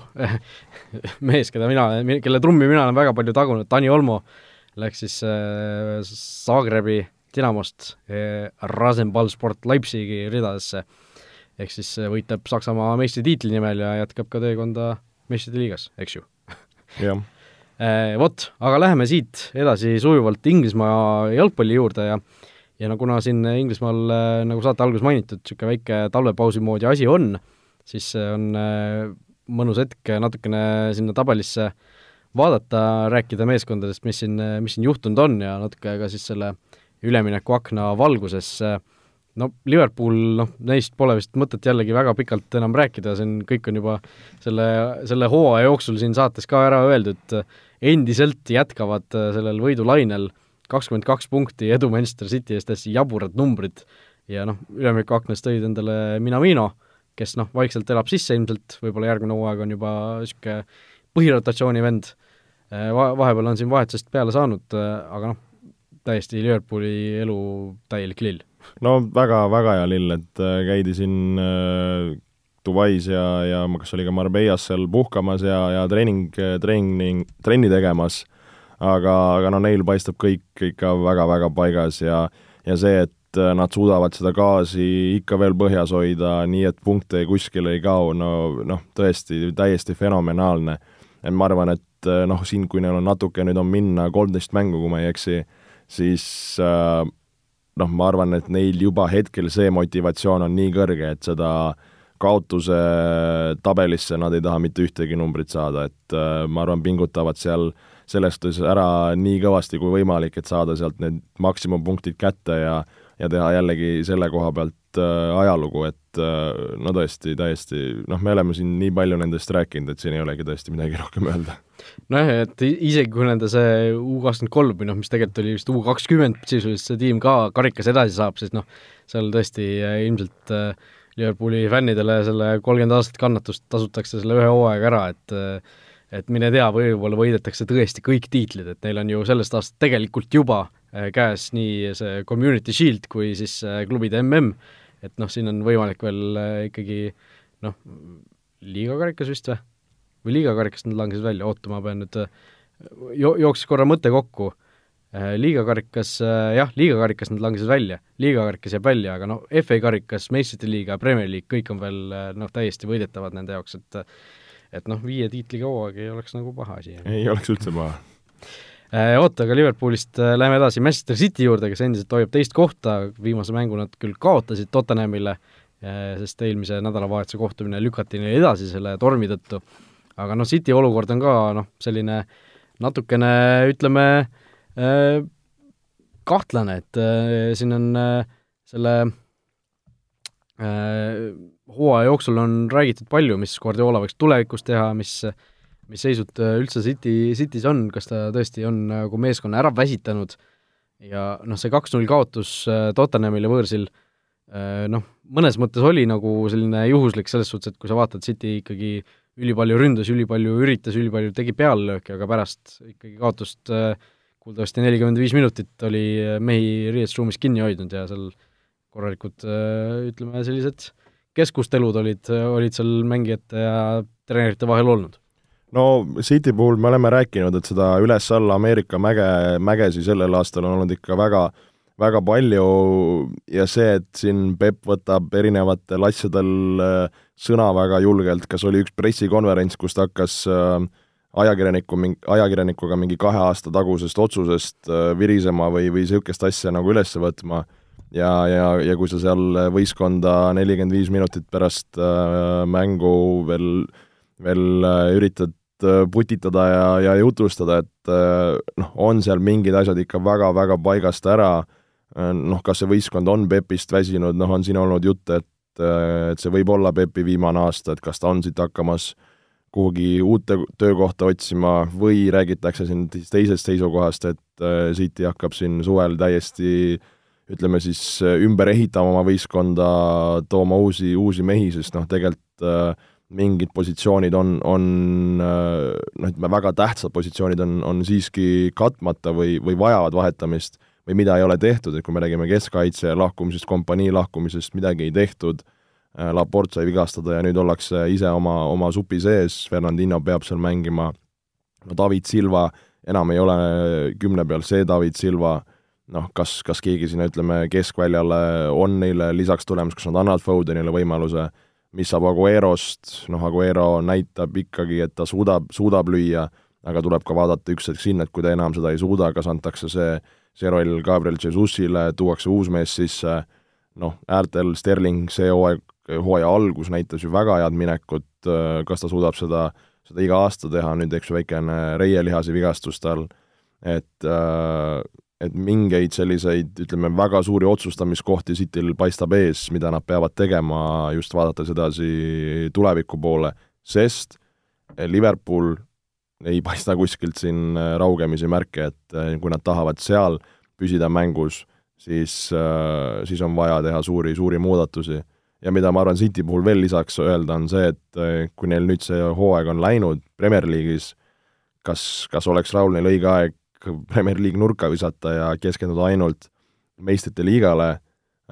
mees, keda mina, kelle trummi mina olen väga palju tagunud, Tani Olmo, läks siis äh, Zagrebi Dinamost eh, Rasenballsport Leipzigi ridadesse. ehk siis eh, võitleb Saksamaa meistritiitli nimel ja jätkab ka teekonda meistrite liigas, eks ju jah eh, Vot, aga läheme siit edasi sujuvalt Inglismaa jalgpalli juurde ja ja no kuna siin Inglismaal, nagu saate alguses mainitud, niisugune väike talvepausi moodi asi on, siis on mõnus hetk natukene sinna tabelisse vaadata, rääkida meeskondadest, mis siin, mis siin juhtunud on ja natuke ka siis selle äh, üleminekuakna valguses, no Liverpool, noh, neist pole vist mõtet jällegi väga pikalt enam rääkida, see on, kõik on juba selle, selle hooaja jooksul siin saates ka ära öeldud, endiselt jätkavad sellel võidulainel kakskümmend kaks punkti, edu Manchester City eest, täiesti jaburad numbrid. Ja noh, üleminekuaknas tõid endale Minamino, kes noh, vaikselt elab sisse ilmselt, võib-olla järgmine hooaeg on juba niisugune põhirotatsiooni vend, va-, vahepeal on siin vahetusest peale saanud, aga noh, täiesti Liverpooli elu täielik lill. no väga, väga hea lill, et äh, käidi siin äh, Dubais ja, ja kas oli ka Marbellas seal puhkamas ja, ja treening, treening, trenni tegemas, aga, aga no neil paistab kõik ikka väga-väga paigas ja ja see, et äh, nad suudavad seda gaasi ikka veel põhjas hoida, nii et punkte kuskile ei kao, no noh, tõesti täiesti fenomenaalne. et ma arvan, et äh, noh, siin, kui neil on natuke nüüd on minna kolmteist mängu, kui ma ei eksi, siis äh, noh, ma arvan, et neil juba hetkel see motivatsioon on nii kõrge, et seda kaotuse tabelisse nad ei taha mitte ühtegi numbrit saada, et äh, ma arvan, pingutavad seal selles suhtes ära nii kõvasti kui võimalik, et saada sealt need maksimumpunktid kätte ja ja teha jällegi selle koha pealt ajalugu, et äh, no tõesti, täiesti, noh, me oleme siin nii palju nendest rääkinud, et siin ei olegi tõesti midagi rohkem öelda. Nojah, et isegi kui nende see U kakskümmend kolm või noh, mis tegelikult oli vist U kakskümmend sisuliselt see tiim ka karikas edasi saab, siis noh, seal tõesti äh, ilmselt äh, Liverpooli fännidele selle kolmkümmend aastat kannatust tasutakse selle ühe hooaega ära, et äh, et mine tea, võib-olla võidetakse tõesti kõik tiitlid, et neil on ju sellest aastast tegelikult juba käes nii see Community Shield kui siis klubide mm, et noh, siin on võimalik veel ikkagi noh, liigakarikas vist või? või liigakarikast nad langesid välja, oota, ma pean nüüd jo-, jooksis korra mõte kokku, liigakarikas jah, liigakarikas nad langesid välja, liigakarikas jääb välja, aga noh, FA karikas, meistrite liiga, Premier League, kõik on veel noh, täiesti võidetavad nende jaoks, et et noh, viie tiitliga hooaeg ei oleks nagu paha asi. ei oleks üldse paha Äh, oota, aga Liverpoolist äh, läheme edasi Manchester City juurde, kes endiselt hoiab teist kohta, viimase mängu nad küll kaotasid Tottenhamile, äh, sest eelmise nädalavahetuse kohtumine lükati neile edasi selle tormi tõttu. aga noh, City olukord on ka noh, selline natukene ütleme kahtlane, et siin on selle hooaja jooksul on räägitud palju, mis Guardiola võiks tulevikus teha, mis äh, mis seisud äh, üldse City, City's on, kas ta tõesti on nagu meeskonna ära väsitanud? Ja noh, see kaks-null kaotus äh, Tottenhamile võõrsil äh, noh, mõnes mõttes oli nagu selline juhuslik selles suhtes, et kui sa vaatad, City ikkagi ülipalju ründas, ülipalju üritas, ülipalju tegi peallööke, aga pärast ikkagi kaotust kuuldavasti nelikümmend viis minutit oli mehi riietusruumis kinni hoidnud ja seal korralikud ütleme, sellised keskustelud olid, olid seal mängijate ja treenerite vahel olnud no City puhul me oleme rääkinud, et seda üles-alla Ameerika mäge, mägesi sellel aastal on olnud ikka väga, väga palju ja see, et siin Peep võtab erinevatel asjadel äh, sõna väga julgelt, kas oli üks pressikonverents, kus ta hakkas äh, ajakirjaniku, ajakirjanikuga mingi kahe aasta tagusest otsusest äh, virisema või, või niisugust asja nagu üles võtma ja, ja, ja kui sa seal võistkonda nelikümmend viis minutit pärast mängu veel, veel üritad putitada ja, ja jutustada, et äh, noh, on seal mingid asjad ikka väga-väga paigast ära, äh, noh, kas see võistkond on Pepist väsinud, noh, on siin olnud jutte, et et see võib olla Pepi viimane aasta, et kas ta on siit hakkamas kuhugi uute töökohta otsima või räägitakse siin teisest seisukohast, et City hakkab siin suvel täiesti ütleme siis ümber ehitama oma võistkonda, tooma uusi, uusi mehi, sest noh, tegelikult mingid positsioonid on, on noh, ütleme väga tähtsad positsioonid on, on siiski katmata või, või vajavad vahetamist või mida ei ole tehtud, et kui me räägime keskkaitse lahkumisest, kompanii lahkumisest, midagi ei tehtud, äh, Laport sai vigastada ja nüüd ollakse ise oma, oma supi sees, Fernandino peab seal mängima, no David Silva enam ei ole kümne peal see David Silva, noh, kas, kas keegi sinna, ütleme, keskväljale on neile lisaks tulemas, kas nad annavad Fodenile võimaluse äh, mis saab Aguerost, noh, Aguero näitab ikkagi, et ta suudab, suudab lüüa, aga tuleb ka vaadata üks hetk sinna, et kui ta enam seda ei suuda, kas antakse see, see roll Gabriel Jesusile, tuuakse uus mees sisse, noh, äärtel Sterling see hooaeg, hooaja algus näitas ju väga head minekut, kas ta suudab seda, seda iga aasta teha, nüüd eks ju väikene reielihase vigastus tal, et äh, et mingeid selliseid, ütleme, väga suuri otsustamiskohti Cityl paistab ees, mida nad peavad tegema, just vaadates edasi tuleviku poole, sest Liverpool ei paista kuskilt siin raugemisi märke, et eh, kui nad tahavad seal püsida mängus, siis, eh, siis on vaja teha suuri, suuri muudatusi. ja mida ma arvan City puhul veel lisaks öelda, on see, et eh, kui neil nüüd see hooaeg on läinud Premier League'is, kas, kas oleks rahul neil õige aeg Premier League nurka visata ja keskenduda ainult meistrite liigale,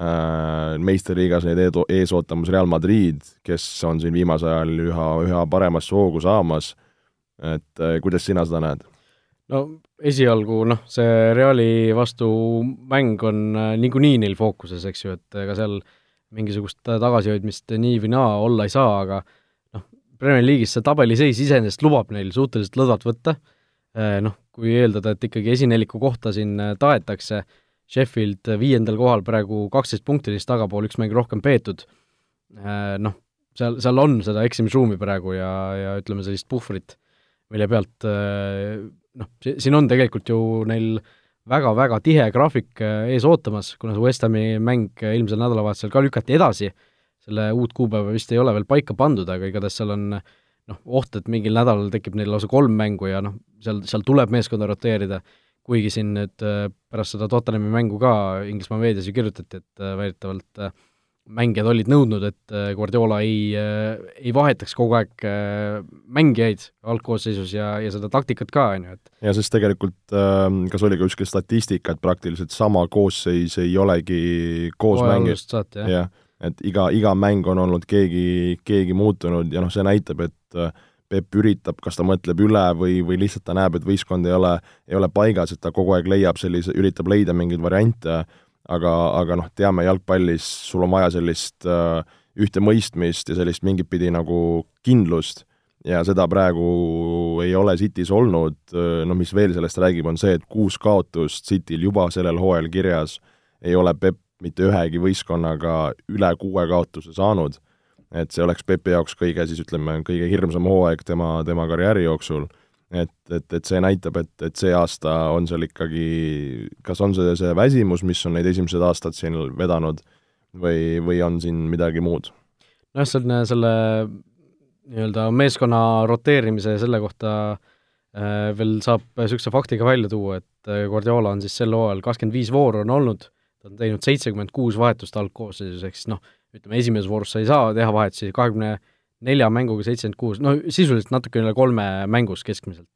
äh, meistriliigas neid ees ootamas Real Madrid, kes on siin viimasel ajal üha, üha paremasse hoogu saamas, et äh, kuidas sina seda näed? no esialgu noh, see Reali vastu mäng on äh, niikuinii neil fookuses, eks ju, et ega seal mingisugust tagasihoidmist nii või naa olla ei saa, aga noh, Premier League'is see tabeliseis iseenesest lubab neil suhteliselt lõdvalt võtta, noh, kui eeldada, et ikkagi esineliku kohta siin äh, taetakse, Sheffield viiendal kohal praegu kaksteist punkti neist tagapool, üks mäng rohkem peetud, äh, noh, seal, seal on seda eksimisruumi praegu ja, ja ütleme, sellist puhvrit, mille pealt äh, noh, siin on tegelikult ju neil väga-väga tihe graafik ees ootamas, kuna see West Hami mäng eelmisel nädalavahetusel ka lükati edasi, selle uut kuupäeva vist ei ole veel paika pandud, aga igatahes seal on noh, oht, et mingil nädalal tekib neil lausa kolm mängu ja noh, seal, seal tuleb meeskonda roteerida, kuigi siin nüüd äh, pärast seda Tottenhami mängu ka Inglismaa meedias ju kirjutati, et äh, väidetavalt äh, mängijad olid nõudnud, et Guardiola ei, ei vahetaks kogu aeg mängijaid algkoosseisus ja, ja seda taktikat ka, on ju, et ja sest tegelikult ähm, kas oli ka kuskil statistika, et praktiliselt sama koosseis ei olegi koos mängijad, jah. Ja,, et iga, iga mäng on olnud keegi, keegi muutunud ja noh, see näitab, et Peep üritab, kas ta mõtleb üle või, või lihtsalt ta näeb, et võistkond ei ole, ei ole paigas, et ta kogu aeg leiab sellise, üritab leida mingeid variante, aga, aga noh, teame jalgpallis sul on vaja sellist äh, ühte mõistmist ja sellist mingit pidi nagu kindlust. Ja seda praegu ei ole City's olnud, no mis veel sellest räägib, on see, et kuus kaotust Cityl juba sellel hooajal kirjas, ei ole Peep mitte ühegi võistkonnaga üle kuue kaotuse saanud, et see oleks Pepi jaoks kõige siis ütleme, kõige hirmsam hooaeg tema, tema karjääri jooksul, et, et, et see näitab, et, et see aasta on seal ikkagi, kas on see see väsimus, mis on neid esimesed aastad siin vedanud, või, või on siin midagi muud? nojah, selline selle nii-öelda meeskonna roteerimise selle kohta äh, veel saab niisuguse faktiga välja tuua, et äh, Guardiola on siis sel hooajal kakskümmend viis vooru on olnud, ta on teinud seitsekümmend kuus vahetust algkoosseisus, ehk siis noh, ütleme esimeses voorus sa ei saa teha vahetusi, kahekümne nelja mänguga seitsekümmend kuus, no sisuliselt natuke üle kolme mängus keskmiselt.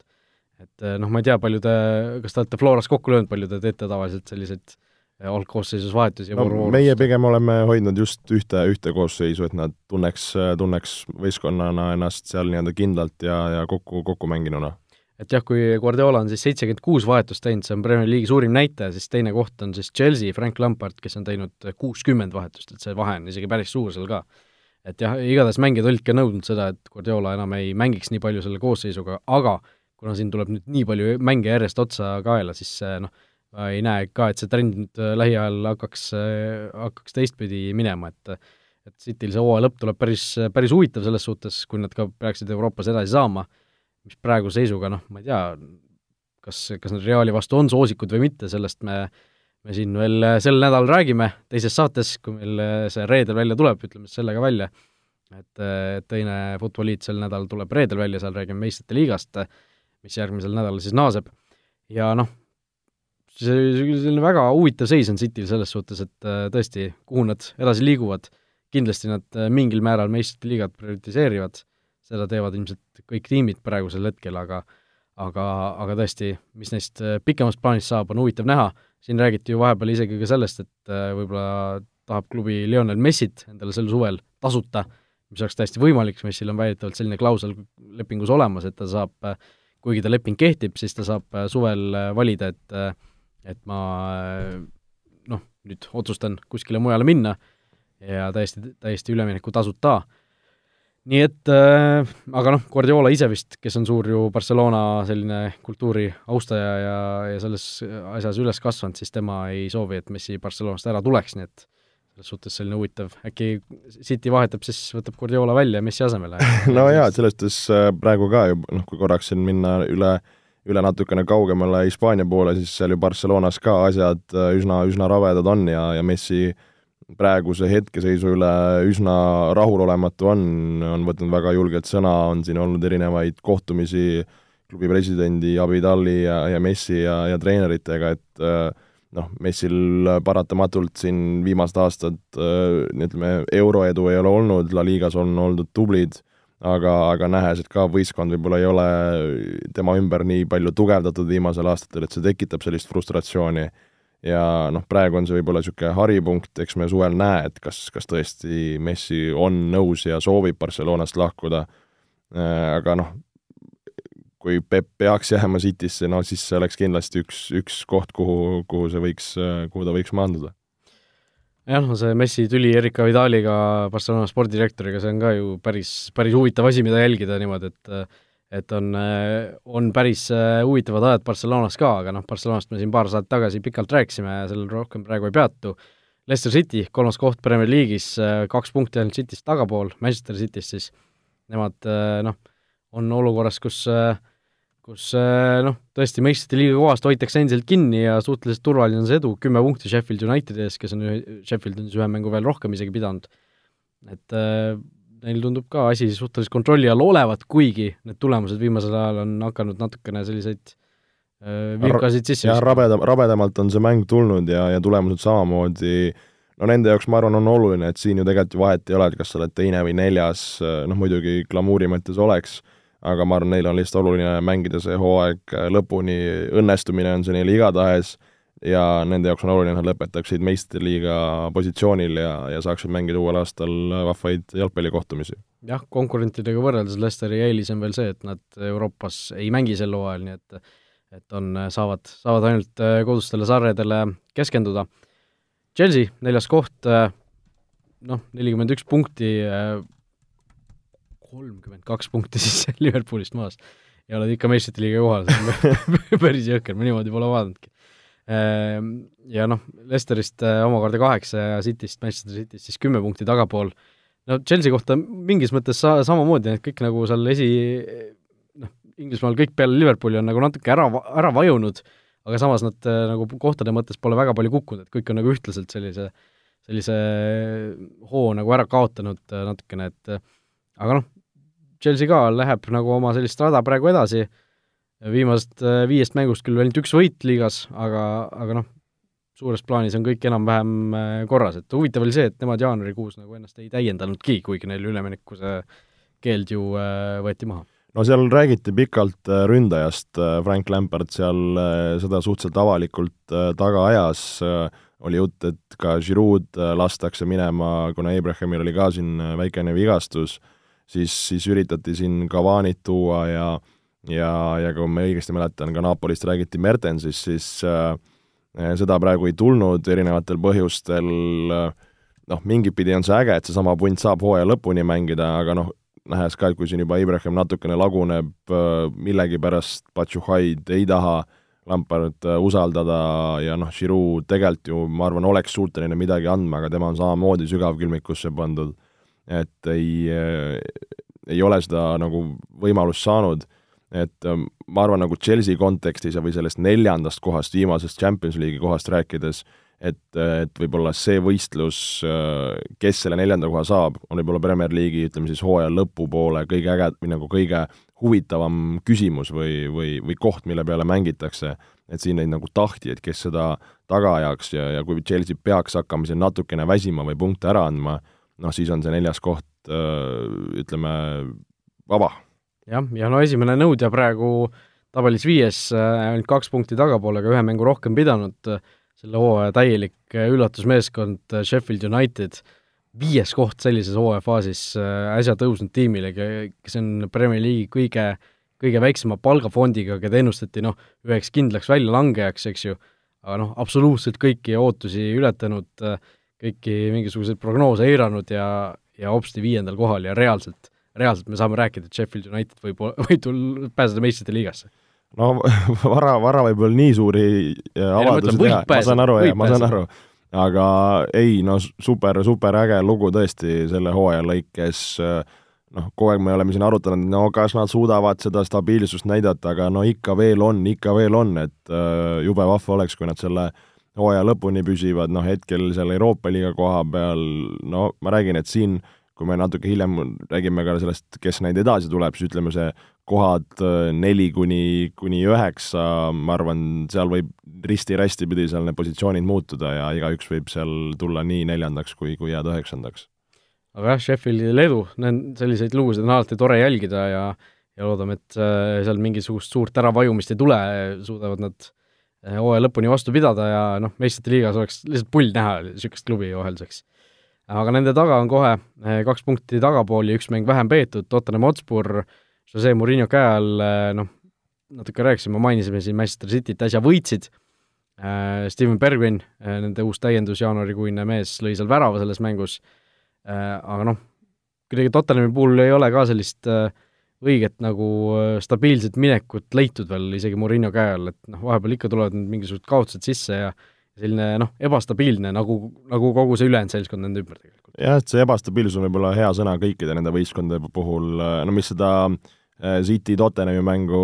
et äh, noh, ma ei tea, palju te, kas te olete Floras kokku löönud, palju te teete tavaliselt selliseid äh, algkoosseisus vahetusi no, vooru meie pigem oleme hoidnud just ühte, ühte koosseisu, et nad tunneks, tunneks võistkonnana ennast seal nii-öelda kindlalt ja, ja kokku, kokku mänginuna. Et jah, kui Guardiola on siis seitsekümmend kuus vahetust teinud, see on Premier League'i suurim näitaja, siis teine koht on siis Chelsea, Frank Lampard, kes on teinud kuuskümmend vahetust, et see vahe on isegi päris suur seal ka. et jah, igatahes mängijad olid ka nõudnud seda, et Guardiola enam ei mängiks nii palju selle koosseisuga, aga kuna siin tuleb nüüd nii palju mänge järjest otsa kaela, siis noh, ma ei näe ka, et see trend nüüd äh, lähiajal hakkaks, äh, hakkaks teistpidi minema, et et Cityl see hooaja lõpp tuleb päris, päris huvitav selles suhtes, kui nad ka peaksid Euroopas edasi saama, mis praeguse seisuga noh, ma ei tea, kas, kas nad Reali vastu on soosikud või mitte, sellest me me siin veel sel nädalal räägime teises saates, kui meil see reedel välja tuleb, ütleme siis sellega välja, et, et teine Futboliit sel nädalal tuleb reedel välja, seal räägime meistrite liigast, mis järgmisel nädalal siis naaseb. ja noh, see selline väga huvitav seis on Cityl selles suhtes, et tõesti, kuhu nad edasi liiguvad, kindlasti nad mingil määral meistrite liigat prioritiseerivad, seda teevad ilmselt kõik tiimid praegusel hetkel, aga aga, aga tõesti, mis neist äh, pikemas plaanis saab, on huvitav näha, siin räägiti ju vahepeal isegi ka sellest, et võib-olla tahab klubi Lionel Messit endale sel suvel tasuta, mis oleks täiesti võimalik, Messil on väidetavalt selline klausel lepingus olemas, et ta saab, kuigi ta leping kehtib, siis ta saab suvel valida, et et ma noh, nüüd otsustan kuskile mujale minna ja täiesti, täiesti ülemineku tasuta. Nii et äh, aga noh, Guardiola ise vist, kes on suur ju Barcelona selline kultuuri austaja ja, ja selles asjas üles kasvanud, siis tema ei soovi, et Messi Barcelonast ära tuleks, nii et selles suhtes selline huvitav, äkki City vahetab siis, võtab Guardiola välja Messi asemele no jaa, selles suhtes äh, praegu ka ju noh, kui korraks siin minna üle äh, üle natukene kaugemale Hispaania poole, siis seal ju Barcelonas ka asjad äh, üsna, üsna rabedad on ja, ja Messi praeguse hetkeseisu üle üsna rahulolematu on, on võtnud väga julgelt sõna, on siin olnud erinevaid kohtumisi klubi presidendi Abidali ja, ja Messi ja, ja treeneritega, et äh, noh, Messil paratamatult siin viimased aastad äh, ütleme, euroedu ei ole olnud, La Ligas on oldud tublid aga, aga nähes, et ka võistkond võib-olla ei ole tema ümber nii palju tugevdatud viimasel aastatel, et see tekitab sellist frustratsiooni. Ja noh, praegu on see võib-olla niisugune haripunkt, eks me suvel näe, et kas, kas tõesti Messi on nõus ja soovib Barcelonast lahkuda, äh, aga noh, kui Peep peaks jääma Citysse, no siis see oleks kindlasti üks, üks koht, kuhu, kuhu see võiks, kuhu ta võiks maanduda. Jah, no see Messi tüli Erika Vidaliga, Barcelona spordidirektoriga, see on ka ju päris, päris huvitav asi, mida jälgida niimoodi, et et on, on päris huvitavad ajad Barcelonas ka, aga noh, Barcelonast me siin paar saadet tagasi pikalt rääkisime ja sellel rohkem praegu ei peatu. Leicester City, kolmas koht Premier League'is, kaks punkti ainult Cityst tagapool, Manchester Cityst siis, nemad noh, on olukorras, kus äh, kus noh, tõesti meistrite liiga kohast hoitakse endiselt kinni ja suhteliselt turvaline on see edu, kümme punkti Sheffield Unitedi ees, kes on, Sheffield on siis ühe mängu veel rohkem isegi pidanud. et äh, neil tundub ka asi suhteliselt kontrolli all olevat, kuigi need tulemused viimasel ajal on hakanud natukene selliseid äh, vilkasid sisse jah, rabedam, rabedamalt on see mäng tulnud ja, ja tulemused samamoodi no nende jaoks ma arvan, on oluline, et siin ju tegelikult ju vahet ei ole, et kas sa oled teine või neljas, noh muidugi glamuuri mõttes oleks aga ma arvan, neil on lihtsalt oluline mängida see hooaeg äh, lõpuni, õnnestumine on see neil igatahes ja nende jaoks on oluline, et nad lõpetaksid meistriliiga positsioonil ja, ja saaksid mängida uuel aastal vahvaid jalgpallikohtumisi. jah, konkurentidega võrreldes Lesteri eelis on veel see, et nad Euroopas ei mängi sel hooajal, nii et et on, saavad, saavad ainult kodustele sarjadele keskenduda. Chelsea, neljas koht, noh, nelikümmend üks punkti, kolmkümmend kaks punkti siis Liverpoolist maas ja oled ikka meistrite liiga kohal, see on päris jõhker, ma niimoodi pole vaadanudki. Ehm, ja noh, Lesterist äh, omakorda kaheksa ja Cityst, Manchester Cityst siis kümme punkti tagapool, no Chelsea kohta mingis mõttes sa-, samamoodi, et kõik nagu seal esi, noh, Inglismaal kõik peale Liverpooli on nagu natuke ära, ära vajunud, aga samas nad äh, nagu kohtade mõttes pole väga palju kukkunud, et kõik on nagu ühtlaselt sellise, sellise hoo nagu ära kaotanud äh, natukene, et aga noh, Chelsea ka läheb nagu oma sellist rada praegu edasi, viimasest äh, viiest mängust küll ainult üks võit liigas, aga, aga noh, suures plaanis on kõik enam-vähem äh, korras, et huvitav oli see, et nemad jaanuarikuus nagu ennast ei täiendanudki, kuigi neil ülemineku see keeld ju äh, võeti maha. No seal räägiti pikalt ründajast, Frank Lampard seal seda suhteliselt avalikult taga ajas, oli jutt, et ka Giroud lastakse minema, kuna Abrahamil oli ka siin väikene vigastus siis, siis üritati siin Cavanit tuua ja ja, ja kui ma õigesti mäletan, ka Napolist räägiti Mertensist, siis äh, seda praegu ei tulnud erinevatel põhjustel, noh, mingit pidi on see äge, et seesama punt saab hooaja lõpuni mängida, aga noh, nähes ka, et kui siin juba Ibrahim natukene laguneb, äh, millegipärast Pachuhaid ei taha Lampard äh, usaldada ja noh, Giroud tegelikult ju ma arvan, oleks suuteline midagi andma, aga tema on samamoodi sügavkülmikusse pandud. Et ei, ei ole seda nagu võimalust saanud, et ähm, ma arvan, nagu Chelsea kontekstis või sellest neljandast kohast, viimasest Champions League'i kohast rääkides, et, et võib-olla see võistlus, äh, kes selle neljanda koha saab, on võib-olla Premier League'i, ütleme siis hooaja lõpupoole kõige äge, või nagu kõige huvitavam küsimus või, või, või koht, mille peale mängitakse. et siin neid nagu tahtjaid, kes seda taga ajaks ja, ja kui Chelsea peaks hakkama siin natukene väsima või punkte ära andma, noh, siis on see neljas koht ütleme, vaba. Jah, ja no esimene nõudja praegu tabelis viies, ainult kaks punkti tagapool, aga ühe mängu rohkem pidanud, selle hooaja täielik üllatusmeeskond Sheffield United, viies koht sellises hooajafaasis äsja tõusnud tiimile, kes on Premier League'i kõige, kõige väiksema palgafondiga, keda ennustati noh, üheks kindlaks väljalangejaks, eks ju, aga noh, absoluutselt kõiki ootusi ületanud äh, kõiki mingisuguseid prognoose eiranud ja, ja hopsti viiendal kohal ja reaalselt, reaalselt me saame rääkida, et Sheffield United võib, võib tulla, pääseda meistrite liigasse. no vara, vara võib-olla nii suuri äh, avaldusi teha, ma saan aru, ma saan aru, aga ei, no super, super äge lugu tõesti selle hooaja lõikes, äh, noh, kogu aeg me oleme siin arutanud, no kas nad suudavad seda stabiilsust näidata, aga no ikka veel on, ikka veel on, et äh, jube vahva oleks, kui nad selle äh, hooaja lõpuni püsivad, noh hetkel seal Euroopa liiga koha peal, no ma räägin, et siin kui me natuke hiljem räägime ka sellest, kes neid edasi tuleb, siis ütleme, see kohad äh, neli kuni, kuni üheksa, ma arvan, seal võib risti-rästi pidi seal need positsioonid muutuda ja igaüks võib seal tulla nii neljandaks kui, kui jääda üheksandaks. aga jah, Sheffieldil edu, need selliseid lugusid on alati tore jälgida ja ja loodame, et äh, seal mingisugust suurt äravajumist ei tule, suudavad nad äh, hooaja lõpuni vastu pidada ja noh, meistrite liigas oleks lihtsalt pull näha niisugust klubi vahelduseks. Aga nende taga on kohe eh, kaks punkti tagapool ja üks mäng vähem peetud, Tottenham Hotspur, Jose Murillo käe all, eh, noh, natuke rääkisime, mainisime siin Manchester Cityt äsja võitsid, Steven Bergvin, nende uus täiendus, jaanuarikuine mees, lõi seal värava selles mängus, aga noh, kuidagi Tottenhami puhul ei ole ka sellist äh, õiget nagu äh, stabiilset minekut leitud veel isegi Murillo käe all, et noh, vahepeal ikka tulevad mingisugused kaotused sisse ja selline noh, ebastabiilne, nagu, nagu kogu see ülejäänud seltskond nende ümber tegelikult. jah, et see ebastabiilsus on võib-olla hea sõna kõikide nende võistkondade puhul, no mis seda äh, City Tottenhami mängu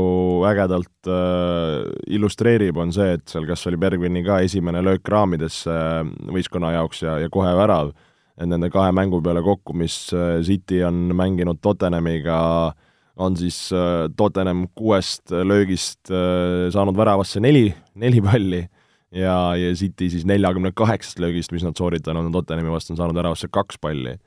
ägedalt äh, illustreerib, on see, et seal kas oli Bergvini ka esimene löök raamidesse äh, võistkonna jaoks ja, ja kohe värav, et nende kahe mängu peale kokku, mis äh, City on mänginud Tottenhamiga äh, on siis äh, Tottenham kuuest löögist äh, saanud väravasse neli, neli palli ja, ja City siis neljakümne kaheksast löögist, mis nad sooritanud on Tottenhami vastu, on saanud väravasse kaks palli.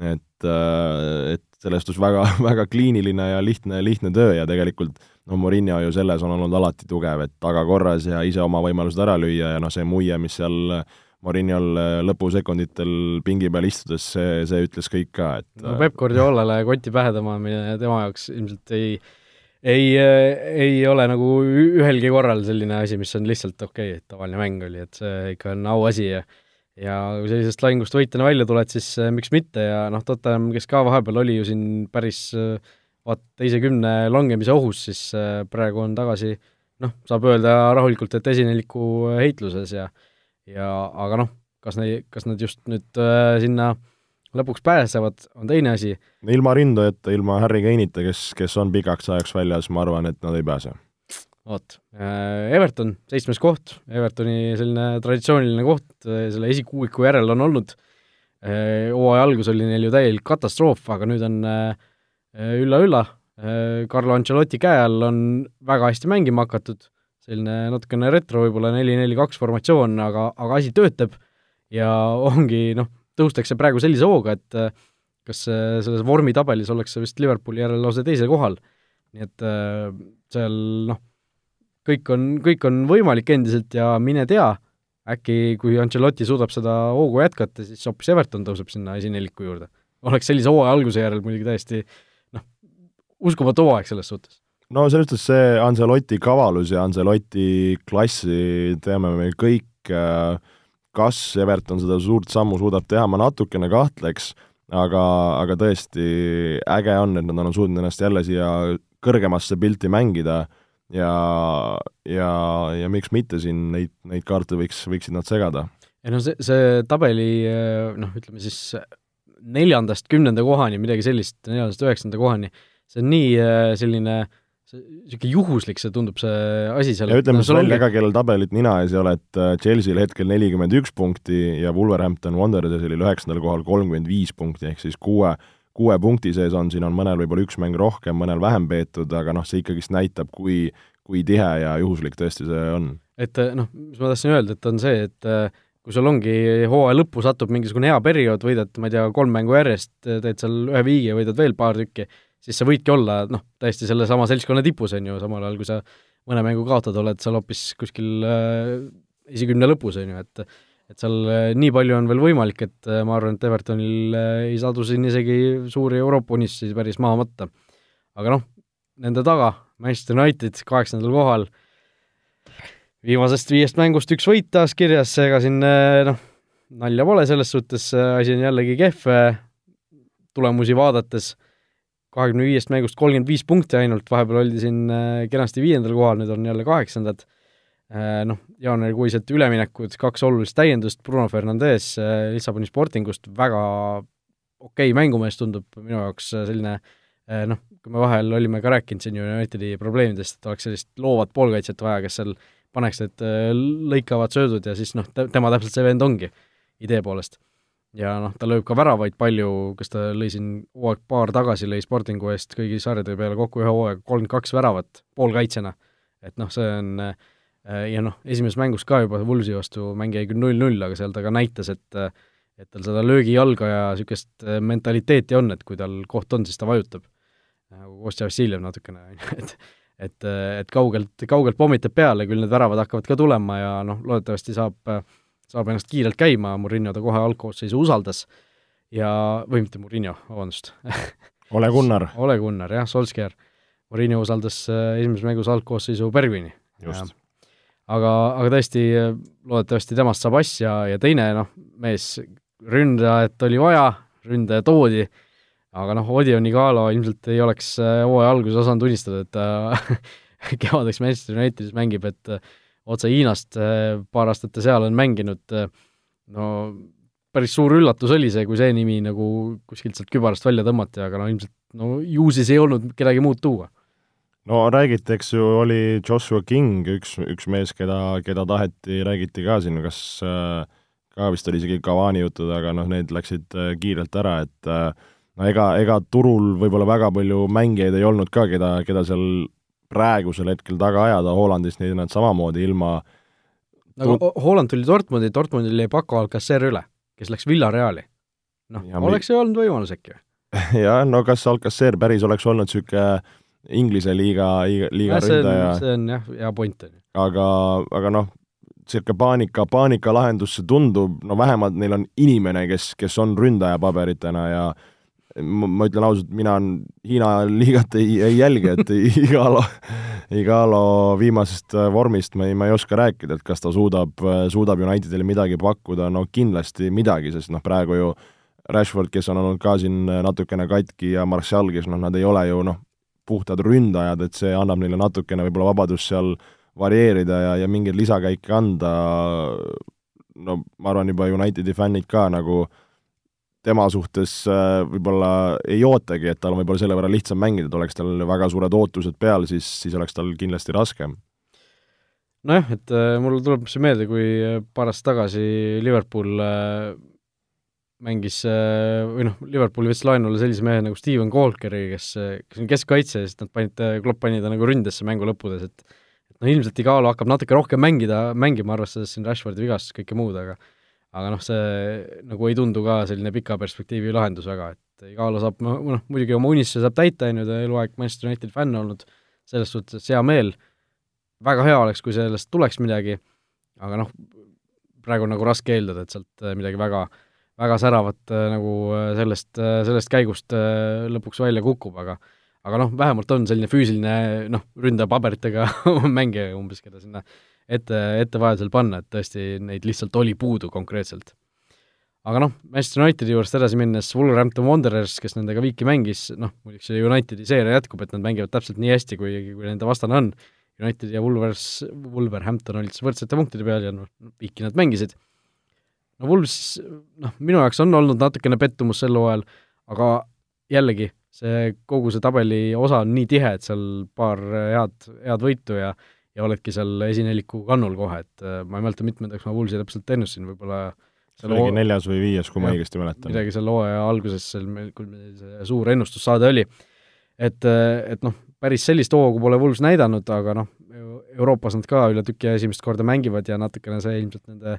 et, äh, et selles suhtes väga, väga kliiniline ja lihtne, lihtne töö ja tegelikult no Murillo ju selles on olnud alati tugev, et taga korras ja ise oma võimalused ära lüüa ja noh, see muie, mis seal Mourinhol äh, lõpusekunditel pingi peal istudes, see, see ütles kõik ka, et no Peep Guardiolale koti pähe tõmbamine tema jaoks ilmselt ei ei, ei ole nagu ühelgi korral selline asi, mis on lihtsalt okei okay,, et tavaline mäng oli, et see ikka on auasi ja ja kui sellisest lahingust võitjana välja tuled, siis äh, miks mitte ja noh, Tottenham, kes ka vahepeal oli ju siin päris äh, vaat teise kümne langemise ohus, siis äh, praegu on tagasi noh, saab öelda rahulikult, et esineliku heitluses ja ja aga noh, kas neid, kas nad just nüüd äh, sinna lõpuks pääsevad, on teine asi. ilma rindajata, ilma Harry Kane'ita, kes, kes on pikaks ajaks väljas, ma arvan, et nad ei pääse. vot, äh, Everton, seitsmes koht, Evertoni selline traditsiooniline koht, äh, selle esikuuiku järel on olnud, hooaja algus oli neil ju täielik katastroof, aga nüüd on ülla-ülla, Carlo Ancelotti käe all on väga hästi mängima hakatud. Selline natukene retro võib-olla neli-neli-kaks formatsioon, aga, aga asi töötab. Ja ongi noh, tõustakse praegu sellise hooga, et äh, kas äh, selles vormitabelis ollakse vist Liverpooli järel lausa teisel kohal. nii et äh, seal noh, kõik on, kõik on võimalik endiselt ja mine tea, äkki kui Ancelotti suudab seda hoogu jätkata, siis hoopis Everton tõuseb sinna esineliku juurde. oleks sellise hooaja alguse järel muidugi täiesti noh, uskumatu hooaeg selles suhtes no selles suhtes see Ancelotti kavalus ja Ancelotti klassi teame me kõik, äh, kas Everton seda suurt sammu suudab teha, ma natukene kahtleks, aga, aga tõesti äge on, et nad on suutnud ennast jälle siia kõrgemasse pilti mängida ja, ja, ja miks mitte siin neid, neid kaarte võiks, võiksid nad segada. ei no see, see tabeli noh, ütleme siis neljandast kümnenda kohani, midagi sellist, neljandast üheksanda kohani, see on nii äh, selline äh, niisugune juhuslik see tundub, see asi seal ja ütleme siis välja ka, kellel tabelit nina ees ei ole, et äh, Chelsea'l hetkel nelikümmend üks punkti ja Wolverhampton Wanderers'il üheksandal kohal kolmkümmend viis punkti, ehk siis kuue, kuue punkti sees on, siin on mõnel võib-olla üks mäng rohkem, mõnel vähem peetud, aga noh, see ikkagist näitab, kui, kui tihe ja juhuslik tõesti see on. et äh, noh, mis ma tahtsin öelda, et on see, et äh, kui sul ongi hooaja lõppu satub mingisugune hea periood, võidad, ma ei tea, kolm mängu järjest, teed seal ühe ja võidad veel paar tükki, siis sa võidki olla noh, täiesti sellesama seltskonna tipus, on ju, samal ajal kui sa mõne mängu kaotad, oled seal hoopis kuskil äh, esikümne lõpus, on ju, et et seal äh, nii palju on veel võimalik, et äh, ma arvan, et Evertonil äh, ei sadu siin isegi suuri Euroopa unistusi päris maha matta. aga noh, nende taga Manchester United kaheksandal kohal, viimasest viiest mängust üks võit taas kirjas, ega siin noh, nalja pole selles suhtes, asi on jällegi kehv, tulemusi vaadates kahekümne viiest mängust kolmkümmend viis punkti ainult, vahepeal oldi siin äh, kenasti viiendal kohal, nüüd on jälle kaheksandad. Äh, noh, jaanuarikuised üleminekud, kaks olulist täiendust, Bruno Fernandes äh, Lissaboni Sportingust, väga okei okay mängumees tundub minu jaoks selline noh, kui me vahel olime ka rääkinud siin Unitedi probleemidest, et oleks sellist loovat poolkaitset vaja, kes seal paneks need lõikavad söödud ja siis noh, tema täpselt see vend ongi, idee poolest ja noh, ta lööb ka väravaid palju, kas ta lõi siin hooaeg paar tagasi, lõi Sportingu eest kõigi sarjade peale kokku ühe hooaega kolmkümmend kaks väravat poolkaitsjana. et noh, see on äh, ja noh, esimeses mängus ka juba Wulsi vastu mäng jäi küll null-null, aga seal ta ka näitas, et et tal seda löögijalga ja niisugust äh, mentaliteeti on, et kui tal koht on, siis ta vajutab. nagu Kostja Vassiljev natukene, on ju, et et, et kaugelt, kaugelt pommitab peale, küll need väravad hakkavad ka tulema ja noh, loodetavasti saab äh, saab ennast kiirelt käima, Murillo ta kohe algkoosseisu usaldas ja, või mitte Murillo, vabandust Ole Gunnar Ole Gunnar, jah, Solskjaer. Murillo usaldas äh, esimeses mängus algkoosseisu Bergvini. just. aga, aga tõesti, loodetavasti temast saab asja ja teine noh, mees, ründajat oli vaja, ründaja toodi, aga noh, Odion Igalo ilmselt ei oleks äh, hooaja alguses osanud unistada, et ta kevadeks Manchester Unitedis mängib, et otse Hiinast, äh, paar aastat ta seal on mänginud, äh, no päris suur üllatus oli see, kui see nimi nagu kuskilt sealt kübarast välja tõmmati, aga no ilmselt no ju siis ei olnud kedagi muud tuua. no räägiti, eks ju, oli Joshua King üks, üks mees, keda, keda taheti, räägiti ka siin, kas äh, ka vist oli isegi Cavani jutud, aga noh, need läksid kiirelt ära, et no ega, ega turul võib-olla väga palju mängijaid ei olnud ka, keda, keda seal praegusel hetkel taga ajada, Hollandis neid nad samamoodi ilma nagu no, Holland tuli Dortmundi, Dortmundil jäi Paco Alcacer üle, kes läks Villareali. noh, oleks ju olnud võimalus äkki või? jah, no kas Alcacer päris oleks olnud niisugune Inglise liiga, liiga, ja, ründaja? see on jah, hea point on ju. aga, aga noh, niisugune paanika, paanikalahendus see tundub, no vähemalt neil on inimene, kes, kes on ründaja paberitena ja ma, ma ütlen ausalt, mina Hiina liigat ei, ei jälgi, et Igalo, Igalo viimasest vormist ma ei, ma ei oska rääkida, et kas ta suudab, suudab Unitedile midagi pakkuda, no kindlasti midagi, sest noh, praegu ju Rashford, kes on olnud ka siin natukene katki ja Martial, kes noh, nad ei ole ju noh, puhtad ründajad, et see annab neile natukene võib-olla vabadust seal varieerida ja, ja mingeid lisakäike anda, no ma arvan, juba Unitedi fännid ka nagu äh, tema suhtes äh, võib-olla ei ootagi, et tal on võib-olla selle võrra lihtsam mängida, et oleks tal väga suured ootused peal, siis, siis oleks tal kindlasti raskem. nojah, et äh, mul tuleb see meelde, kui paar aastat tagasi Liverpool äh, mängis või noh, Liverpool võttis laenule sellise mehe nagu Steven Colkeri, kes, kes on keskkaitse ja siis nad panid, Klopp pani ta nagu ründesse mängu lõppudes, et noh, ilmselt Igalo hakkab natuke rohkem mängida, mängima, arvestades siin Rashfordi vigastust, kõike muud, aga aga noh, see nagu ei tundu ka selline pika perspektiivi lahendus väga, et Igalo saab, noh, muidugi oma unistuse saab täita, on ju, ta eluaeg Manchester Unitedi fänn olnud, selles suhtes hea meel, väga hea oleks, kui sellest tuleks midagi, aga noh, praegu on nagu raske eeldada, et sealt äh, midagi väga, väga säravat äh, nagu äh, sellest, sellest käigust lõpuks välja kukub, aga aga noh, vähemalt on selline füüsiline noh, ründaja paberitega mängija umbes, keda sinna ette, ette vajadusel panna, et tõesti neid lihtsalt oli puudu konkreetselt. aga noh, Manchester Unitedi juurest edasi minnes Wolverhampton Wanderers, kes nendega viiki mängis, noh, muidugi see Unitedi seeria jätkub, et nad mängivad täpselt nii hästi, kui, kui nende vastane on, United ja Wolvers, Wolverhampton olid siis võrdsete punktide peal ja noh, viiki nad mängisid. no Wolves, noh, minu jaoks on olnud natukene pettumus sel hooajal, aga jällegi, see kogu see tabeli osa on nii tihe, et seal paar head, head võitu ja ja oledki seal esineliku kannul kohe, et äh, ma ei mäleta, mitmendaks ma Woolsi täpselt ennustasin, võib-olla see oli neljas või viies, kui ma õigesti mäletan. midagi seal hooaja alguses, seal meil, kui meil see suur ennustussaade oli, et, äh, et noh, päris sellist hoogu pole Wools näidanud, aga noh, Euroopas nad ka üle tüki esimest korda mängivad ja natukene see ilmselt nende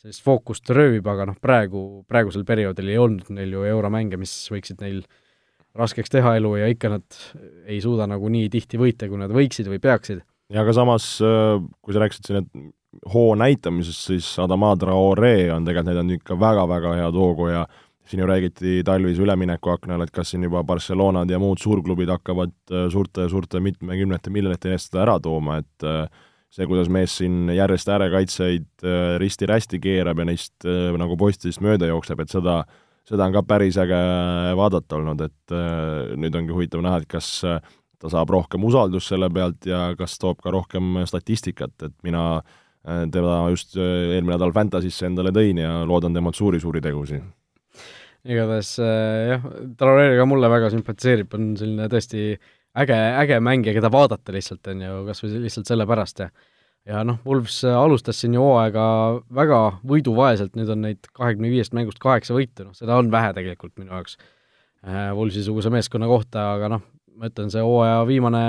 sellist fookust röövib, aga noh, praegu, praegusel perioodil ei olnud neil ju euromänge, mis võiksid neil raskeks teha elu ja ikka nad ei suuda nagu nii tihti võita, kui nad võiksid või peaksid ja aga samas, äh, kui sa rääkisid siin, et hoo näitamisest, siis Adama Traore on tegelikult näidanud ikka väga-väga head hoogu ja siin ju räägiti talvise üleminekuaknal, et kas siin juba Barcelonad ja muud suurklubid hakkavad äh, suurte, suurte mitmekümnete miljonite eest seda ära tooma, et äh, see, kuidas mees siin järjest äärekaitseid risti-rästi keerab ja neist nagu postidest mööda jookseb, et seda, seda on ka päris äge vaadata olnud, et nüüd ongi huvitav näha, et kas ta saab rohkem usaldust selle pealt ja kas toob ka rohkem statistikat, et mina äh, teda just äh, eelmine nädal Fantasy'sse endale tõin ja loodan temalt suuri-suuri tegusid. igatahes äh, jah, Traoré ka mulle väga sümpatiseerib, on selline tõesti äge, äge mängija, keda vaadata lihtsalt, on ju, kas või lihtsalt sellepärast ja ja noh, Wolves alustas siin ju hooaega väga võiduvaeselt, nüüd on neid kahekümne viiest mängust kaheksa võitu, noh seda on vähe tegelikult minu jaoks Wolvesi-suguse meeskonna kohta, aga noh, ma ütlen, see hooaja viimane,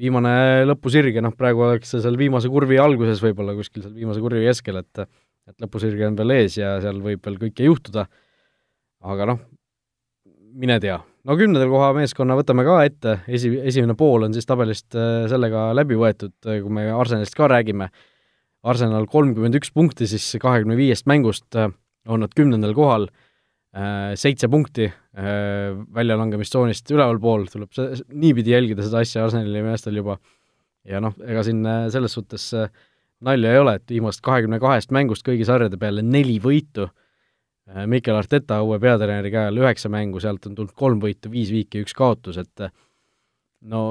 viimane lõpusirge, noh praegu oleks see seal viimase kurvi alguses võib-olla kuskil seal viimase kurvi keskel, et et lõpusirge on veel ees ja seal võib veel kõike juhtuda, aga noh, mine tea. no kümnendal koha meeskonna võtame ka ette, esi, esimene pool on siis tabelist äh, sellega läbi võetud, äh, kui me Arsenalist ka räägime, Arsenal kolmkümmend üks punkti siis kahekümne viiest mängust, äh, on nad kümnendal kohal seitse punkti äh, väljalangemistsoonist ülevalpool, tuleb see, niipidi jälgida seda asja Arsenali meestel juba. ja noh, ega siin äh, selles suhtes nalja ei ole, et viimast kahekümne kahest mängust kõigi sarjade peale neli võitu, Mikel Arteta uue peatreeneri käe all üheksa mängu, sealt on tulnud kolm võitu, viis viiki, üks kaotus, et no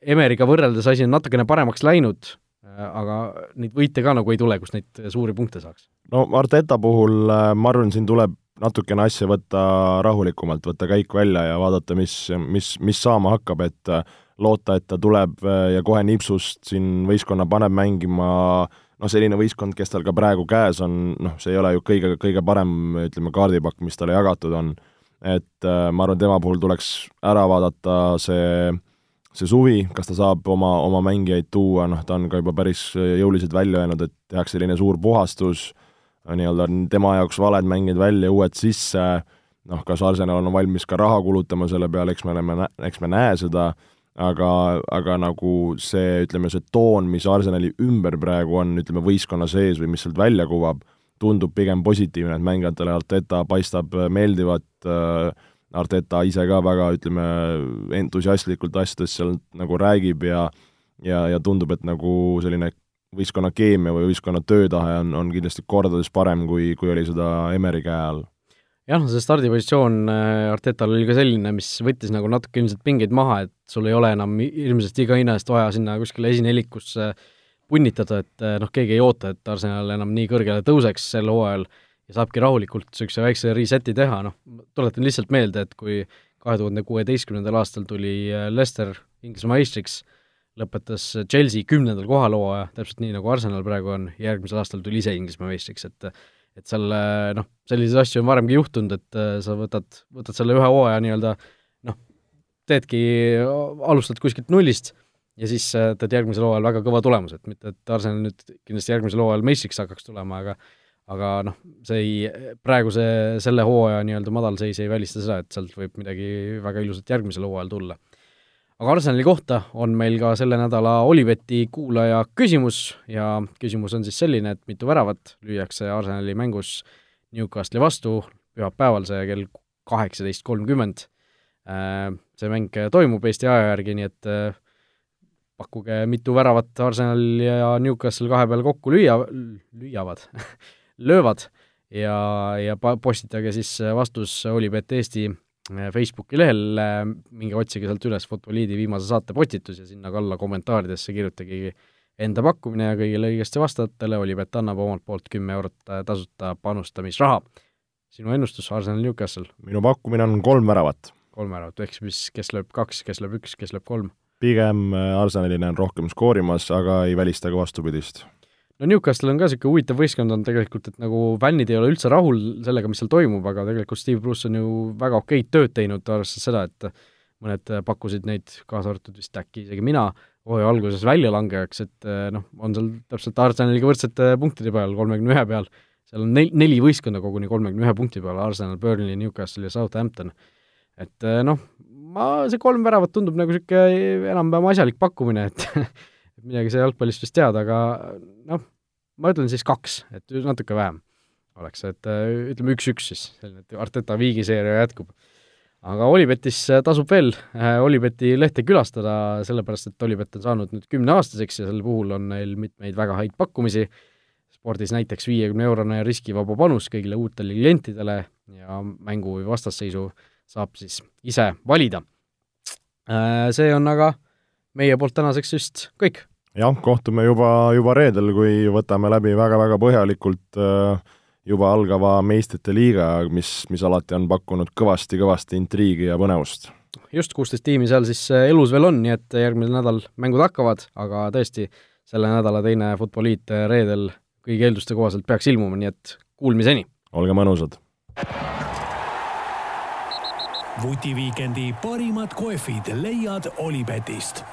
Emeriga võrreldes asi on natukene paremaks läinud, aga neid võite ka nagu ei tule, kus neid suuri punkte saaks. no Arteta puhul ma arvan, siin tuleb natukene asja võtta rahulikumalt, võtta käik välja ja vaadata, mis, mis, mis saama hakkab, et äh, loota, et ta tuleb äh, ja kohe nipsust siin võistkonna paneb mängima noh, selline võistkond, kes tal ka praegu käes on, noh, see ei ole ju kõige, kõige parem, ütleme, kaardipakk, mis talle jagatud on. et äh, ma arvan, tema puhul tuleks ära vaadata see, see suvi, kas ta saab oma, oma mängijaid tuua, noh, ta on ka juba päris jõuliselt välja öelnud, et tehakse selline suur puhastus äh, nii-öelda tema jaoks valed mängid välja, uued sisse, noh, kas Arsenal on valmis ka raha kulutama selle peale, eks me oleme, eks me näe seda, aga, aga nagu see, ütleme, see toon, mis Arsenali ümber praegu on, ütleme, võistkonna sees või mis sealt välja kuvab, tundub pigem positiivne, et mängijatele Arteta paistab meeldivat. Äh,, Arteta ise ka väga, ütleme, entusiastlikult asjadest seal nagu räägib ja ja, ja tundub, et nagu selline võistkonna keemia või võistkonna töötahe on, on kindlasti kordades parem, kui, kui oli seda Emeri käe all. Jah, no see stardipositsioon äh, Artetal oli ka selline, mis võttis nagu natuke ilmselt pingeid maha, et sul ei ole enam hirmsasti iga hinna eest vaja sinna kuskile esinelikusse punnitada, et äh, noh, keegi ei oota, et Arsenal enam nii kõrgele tõuseks sel hooajal ja saabki rahulikult niisuguse väikse reset'i teha, noh, tuletan lihtsalt meelde, et kui kahe tuhande kuueteistkümnendal aastal tuli äh, Leicester Inglismaa meistriks, lõpetas Chelsea kümnendal kohal hooaja, täpselt nii, nagu Arsenal praegu on, järgmisel aastal tuli ise Inglismaa meistriks, et et seal noh, selliseid asju on varemgi juhtunud, et äh, sa võtad, võtad selle ühe hooaja nii-öelda noh, teedki, alustad kuskilt nullist ja siis teed järgmisel hooajal väga kõva tulemuse, et mitte, et Arsenal nüüd kindlasti järgmisel hooajal meistriks hakkaks tulema, aga aga noh, see ei, praeguse, selle hooaja nii-öelda madalseis ei välista seda, et sealt võib midagi väga ilusat järgmisel hooajal tulla. Aga Arsenali kohta on meil ka selle nädala Olibeti kuulaja küsimus ja küsimus on siis selline, et mitu väravat lüüakse Arsenali mängus Newcastli vastu pühapäeval, see kell kaheksateist kolmkümmend. Äh, see mäng toimub Eesti aja järgi, nii et äh, pakkuge, mitu väravat Arsenal ja Newcastle kahe peale kokku lüüa, lüüavad löövad ja, ja postitage siis vastus Olipet Eesti Facebooki lehel, äh, minge otsige sealt üles Futboliidi viimase saate postitus ja sinna ka alla kommentaaridesse kirjutage enda pakkumine ja kõigile õigesti vastajatele Olipet annab omalt poolt kümme eurot äh, tasuta panustamisraha. sinu ennustus, Arsenal Newcastle? minu pakkumine on kolm väravat. kolm väravat, ehk siis kes lööb kaks, kes lööb üks, kes lööb kolm? pigem Arsenali näen rohkem skoorimas, aga ei välista ka vastupidist no Newcastle on ka niisugune huvitav võistkond on tegelikult, et nagu fännid ei ole üldse rahul sellega, mis seal toimub, aga tegelikult Steve Bruce on ju väga okeid tööd teinud, arvestades seda, et mõned pakkusid neid, kaasa arvatud vist äkki isegi mina, hooaja alguses väljalangejaks, et noh, on seal täpselt Arsenaliga võrdsete punktide peal, kolmekümne ühe peal, seal on nel-, neli võistkonda koguni kolmekümne ühe punkti peal, Arsenal, Burnley, Newcastle ja Southampton. et noh, ma, see kolm väravat tundub nagu niisugune enam-vähem asjalik pakkumine, et et midagi sai jalgpallist vist teada, aga noh, ma ütlen siis kaks, et natuke vähem oleks, et äh, ütleme üks-üks siis, selline, et Arteta viigiseeria jätkub. aga Olipetis äh, tasub veel äh, Olipeti lehte külastada, sellepärast et Olipet on saanud nüüd kümneaastaseks ja sel puhul on neil mitmeid väga häid pakkumisi, spordis näiteks viiekümne eurone riskivaba panus kõigile uutele klientidele ja mängu või vastasseisu saab siis ise valida. See on aga meie poolt tänaseks vist kõik. jah, kohtume juba, juba reedel, kui võtame läbi väga-väga põhjalikult äh, juba algava meistrite liiga, mis, mis alati on pakkunud kõvasti-kõvasti intriigi ja põnevust. just, kuusteist tiimi seal siis äh, elus veel on, nii et järgmine nädal mängud hakkavad, aga tõesti, selle nädala teine Futboliit äh, reedel kõigi eelduste kohaselt peaks ilmuma, nii et kuulmiseni! olge mõnusad! vutiviikendi parimad kohvid leiad Olipetist